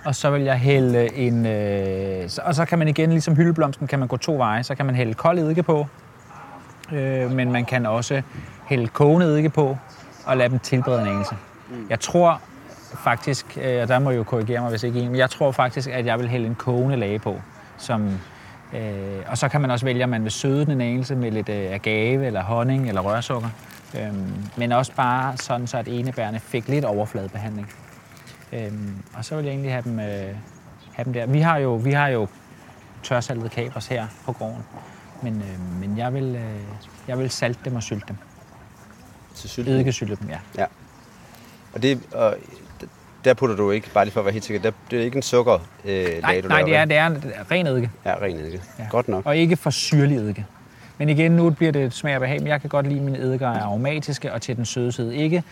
Og så vil jeg hælde en... Øh, så- og så kan man igen, ligesom hyldeblomsten, kan man gå to veje. Så kan man hælde kold eddike på. Øh, men man kan også hælde kogende eddike på og lade dem tilberede en anelse. Jeg tror faktisk, øh, og der må jeg jo korrigere mig, hvis ikke en, men jeg tror faktisk, at jeg vil hælde en kogende lage på. Som, øh, og så kan man også vælge, om man vil søde den en anelse med lidt øh, agave, eller honning, eller rørsukker. Øhm, men også bare sådan, så at enebærene fik lidt overfladebehandling. Øhm, og så vil jeg egentlig have dem, øh, have dem der. Vi har jo, vi har jo tørsaltede kapers her på gården. Men, øh, men jeg, vil, øh, jeg vil salte dem og sylte dem. til sylten. Eddikesyltet dem, ja. Og, det, og der putter du ikke, bare lige for at være helt sikker, der, det er ikke en sukker øh, Nej, du nej det, er, det er ren eddike. Ja, ren eddike. Ja. Godt nok. Og ikke for syrlig eddike. Men igen, nu bliver det smag og behag, men jeg kan godt lide, at mine eddikeer er aromatiske og til den søde side. Ikke,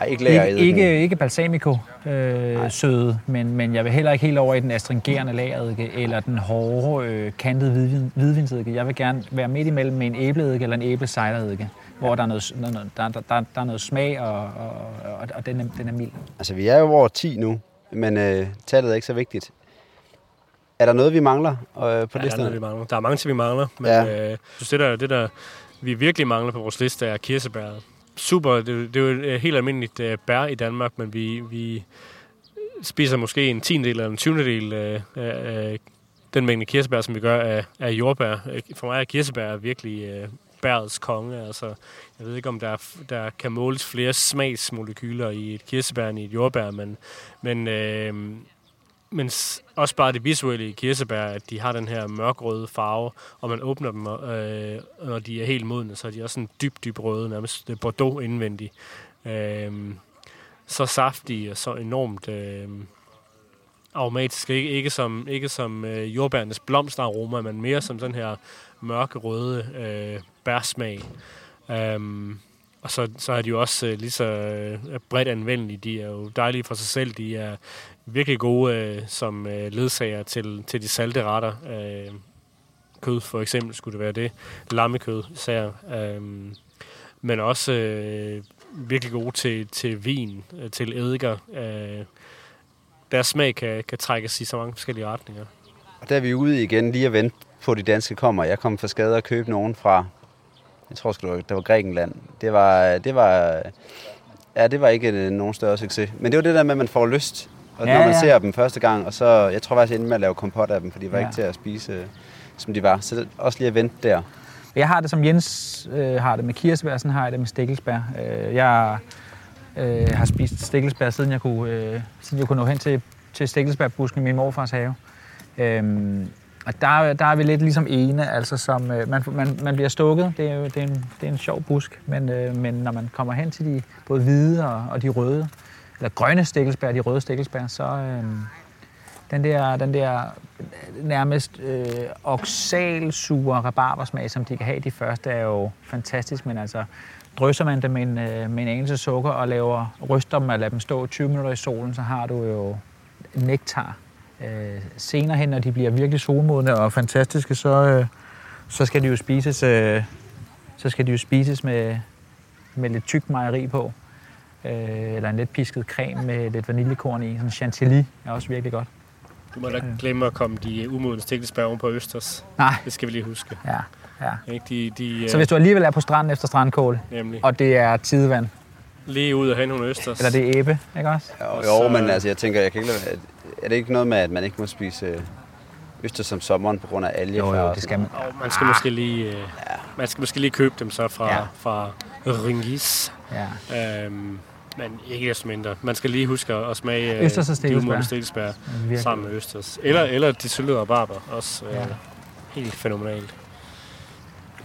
Ej, ikke lager ikke, ikke, ikke balsamico øh, søde, men, men jeg vil heller ikke helt over i den astringerende lagereddike eller den hårde, øh, kantede hvidvin, hvidvinseddike. Jeg vil gerne være midt imellem med en æbleeddike eller en æblecidereddike, hvor der er noget, noget, der, der, der, der er noget smag, og, og, og, og den, er, den er mild. Altså, vi er jo over 10 nu, men øh, tallet er ikke så vigtigt. Er der noget, vi mangler øh, på Ja, der, er listen? noget, vi mangler. der er mange ting, vi mangler, men Ja. øh, jeg synes, det der, det der, vi virkelig mangler på vores liste, er kirsebær. Super, det, det er jo et helt almindeligt øh, bær i Danmark, men vi, vi spiser måske en tiendedel eller en tyvendedel øh, af, af den mængde kirsebær, som vi gør af, af jordbær. Øh, For mig er kirsebær virkelig øh, bærets konge. Altså, jeg ved ikke, om der, der kan måles flere smagsmolekyler i et kirsebær end i et jordbær, men, men øh, men også bare det visuelle i kirsebær, at de har den her mørkrøde farve, og man åbner dem, øh, når de er helt modne, så er de også sådan dyb, dyb røde, nærmest det bordeaux indvendigt. Øh, så saftige og så enormt øh, aromatiske. Ikke, ikke som, ikke som øh, jordbærens blomsteraroma, men mere som den her mørke røde øh, bærsmag. Um, og så, så er de jo også øh, lige så øh, bredt anvendelige. De er jo dejlige for sig selv. De er virkelig gode øh, som øh, ledsager til, til de salte retter. Øh, kød for eksempel skulle det være det. Lammekød især. Um, men også øh, virkelig gode til, til vin, øh, til eddike. Øh, deres smag kan, kan trækkes i så mange forskellige retninger. Og der er vi ude igen lige at vente på, de danske kommer. Jeg kom for skade at købe nogen fra, jeg tror sgu, det var, Grækenland. Det var, det var, ja, det var ikke øh, nogen større succes. Men det var det der med, at man får lyst. Og Ja, når man ja. ser dem første gang, og så, jeg tror faktisk, jeg endte med at lave kompot af dem, for de var Ja. ikke til at spise, øh, som de var. Så det, også lige at vente der. Jeg har det, som Jens øh, har det med kirsebær, sådan har jeg det med stikkelsbær. Øh, jeg øh, har spist stikkelsbær, siden jeg kunne, øh, siden jeg kunne nå hen til, til stikkelsbærbusken i min morfars have. Øhm, og der, der er vi lidt ligesom ene, altså som, øh, man, man, man bliver stukket, det er jo det er en, det er en sjov busk, men, øh, men når man kommer hen til de både hvide og, og de røde, eller grønne stikkelsbær, de røde stikkelsbær, så øh, den der, den der nærmest øh, oxalsure rabarbersmag, som de kan have de første, er jo fantastisk, men altså drysser man dem med en, øh, med en anelse sukker og laver, ryster dem og lader dem stå 20 minutter i solen, så har du jo nektar. Øh, senere hen, når de bliver virkelig solmodne og fantastiske, så, øh, så skal de jo spises, øh, så skal de jo spises med, med lidt tyk mejeri på. Øh, eller en lidt pisket creme med lidt vaniljekorn i. Sådan chantilly er også virkelig godt. Du må da ikke glemme at komme de umodne stikkelsbær oven på Østers. Nej, Det skal vi lige huske. ja, ja. Ikke? De, de, Så hvis du alligevel er på stranden efter strandkål, nemlig og det er tidevand, lige ud af hen nogle Østers. eller det er æbe, ikke også? Jo, Og jo men altså, jeg tænker, jeg kan ikke lade, være- er det ikke noget med, at man ikke må spise øh, østers som sommeren på grund af alge? Jo, jo, det skal man. Og man skal måske lige, øh, man skal måske lige købe dem så fra, Ja. ja. fra Ringis. Ja. Øhm, men ikke desto mindre. Man skal lige huske at, smage øh, Østers og stikkelsbær. sammen med Østers. Eller, eller de syltede rabarber. Også øh, Ja. helt fænomenalt.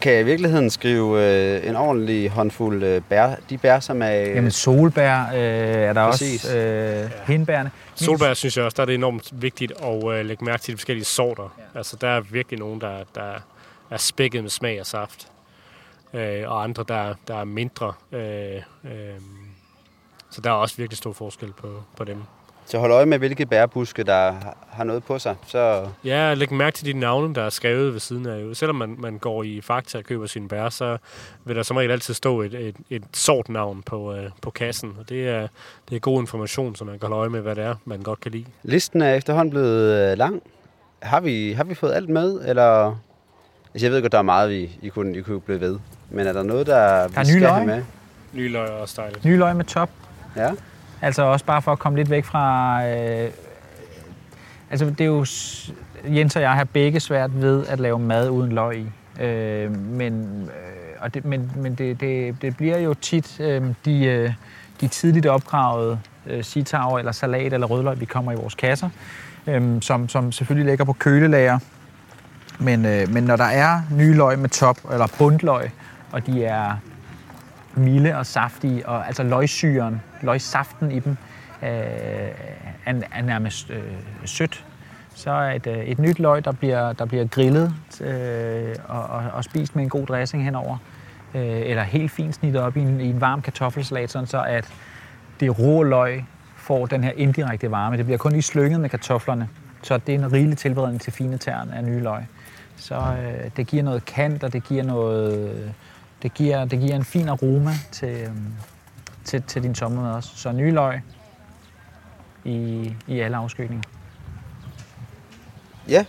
Kan jeg i virkeligheden skrive øh, en ordentlig håndfuld øh, bær, de bær, som er... Jamen solbær øh, er der Præcis. også. Øh, hindbærne. Solbær synes jeg også, der er det enormt vigtigt at øh, lægge mærke til de forskellige sorter. Ja. Altså der er virkelig nogen, der, der er spækket med smag og saft. Øh, og andre, der, der er mindre. Øh, øh, så der er også virkelig stor forskel på, på dem. Så hold øje med, hvilke bærbuske, der har- noget på sig. Så Ja, læg mærke til de navne, der er skrevet ved siden af. Selvom man, man går i Fakta og køber sine bær, så vil der som regel altid stå et, et, et sort navn på, øh, på kassen. Og det er, det er god information, så man kan holde øje med, hvad det er, man godt kan lide. listen er efterhånden blevet øh, lang. Har vi, har vi fået alt med, eller... Altså, jeg ved godt, der er meget, vi I kunne, I kunne blive ved. Men er der noget, der, vi nye skal løg. have med? Nye løg er også dejligt. Nye løg med top. Ja. Altså også bare for at komme lidt væk fra... Øh, altså det er jo... Jens og jeg har begge svært ved at lave mad uden løg i. Øh, men øh, og det, men, men det, det, det bliver jo tit øh, de, øh, de tidligt opgravede øh, sitaver eller salat eller rødløg, vi kommer i vores kasser, øh, som, som selvfølgelig ligger på kølelager. Men, øh, men når der er nye løg med top, eller bundløg, og de er milde og saftige, og altså løgsyren, løgsaften i dem, øh, er, er nærmest øh, sødt. Så er et, øh, et nyt løg, der bliver, der bliver grillet øh, og, og, og spist med en god dressing henover, øh, eller helt fint snittet op i en, i en varm kartoffelsalat, sådan så at det rå løg får den her indirekte varme. Det bliver kun lige slynget med kartoflerne, så det er en rigelig tilberedning til fine tern af nye løg. Så øh, det giver noget kant, og det giver noget, det giver, det giver en fin aroma til, øh, til, til din sommermad også. Så nye løg i, i alle afskygninger. Ja.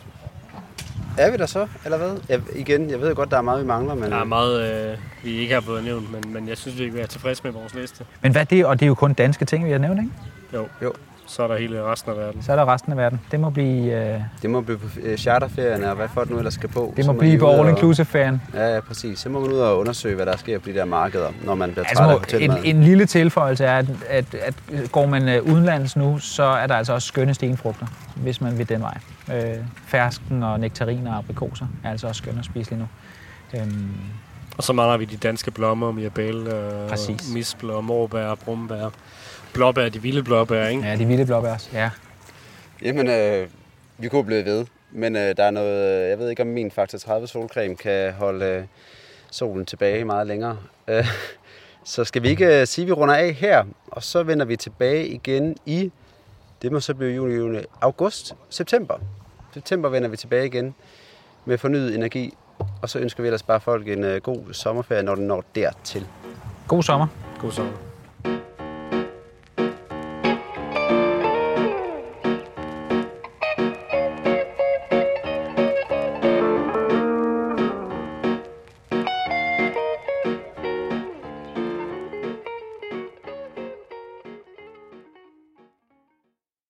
Er vi der så, eller hvad? Jeg, igen, jeg ved godt, der er meget, vi mangler, men... Der er meget, øh, vi ikke har fået nævnt, men, men jeg synes, vi være tilfredse med vores liste. Men hvad er det? Og det er jo kun danske ting, vi har nævnt, ikke? Jo. Jo. Så er der hele resten af verden. Så er der resten af verden. Det må blive, øh, Det må blive på øh, charterferierne, og hvad folk nu ellers skal på. det må lige blive på ud og- all-inclusive-ferien. Ja, ja, præcis. Så må man ud og undersøge, hvad der sker på de der markeder, når man bliver Altså, træt af må, en, en lille tilføjelse er, at, at, at går man øh, udenlands nu, så er der altså også skønne stenfrugter, hvis man vil den vej. Øh, fersken og nektariner og aprikoser er altså også skønne at spise lige nu. Øhm, Og så mangler vi de danske blommer, mirabelle, øh, Præcis. misbler, morbær, brumbær, blåbær, de vilde blåbær, ikke? ja, de vilde blåbær. Ja. Jamen, øh, vi kunne blive ved, men øh, der er noget... Jeg ved ikke, om min Faktor 30 solcreme kan holde øh, solen tilbage meget længere. Øh, så skal vi ikke øh, sige, at vi runder af her, og så vender vi tilbage igen i... Det må så blive juli, juli, august, september. September vender vi tilbage igen med fornyet energi, og så ønsker vi ellers bare folk en øh, god sommerferie, når den når dertil. God sommer. God sommer.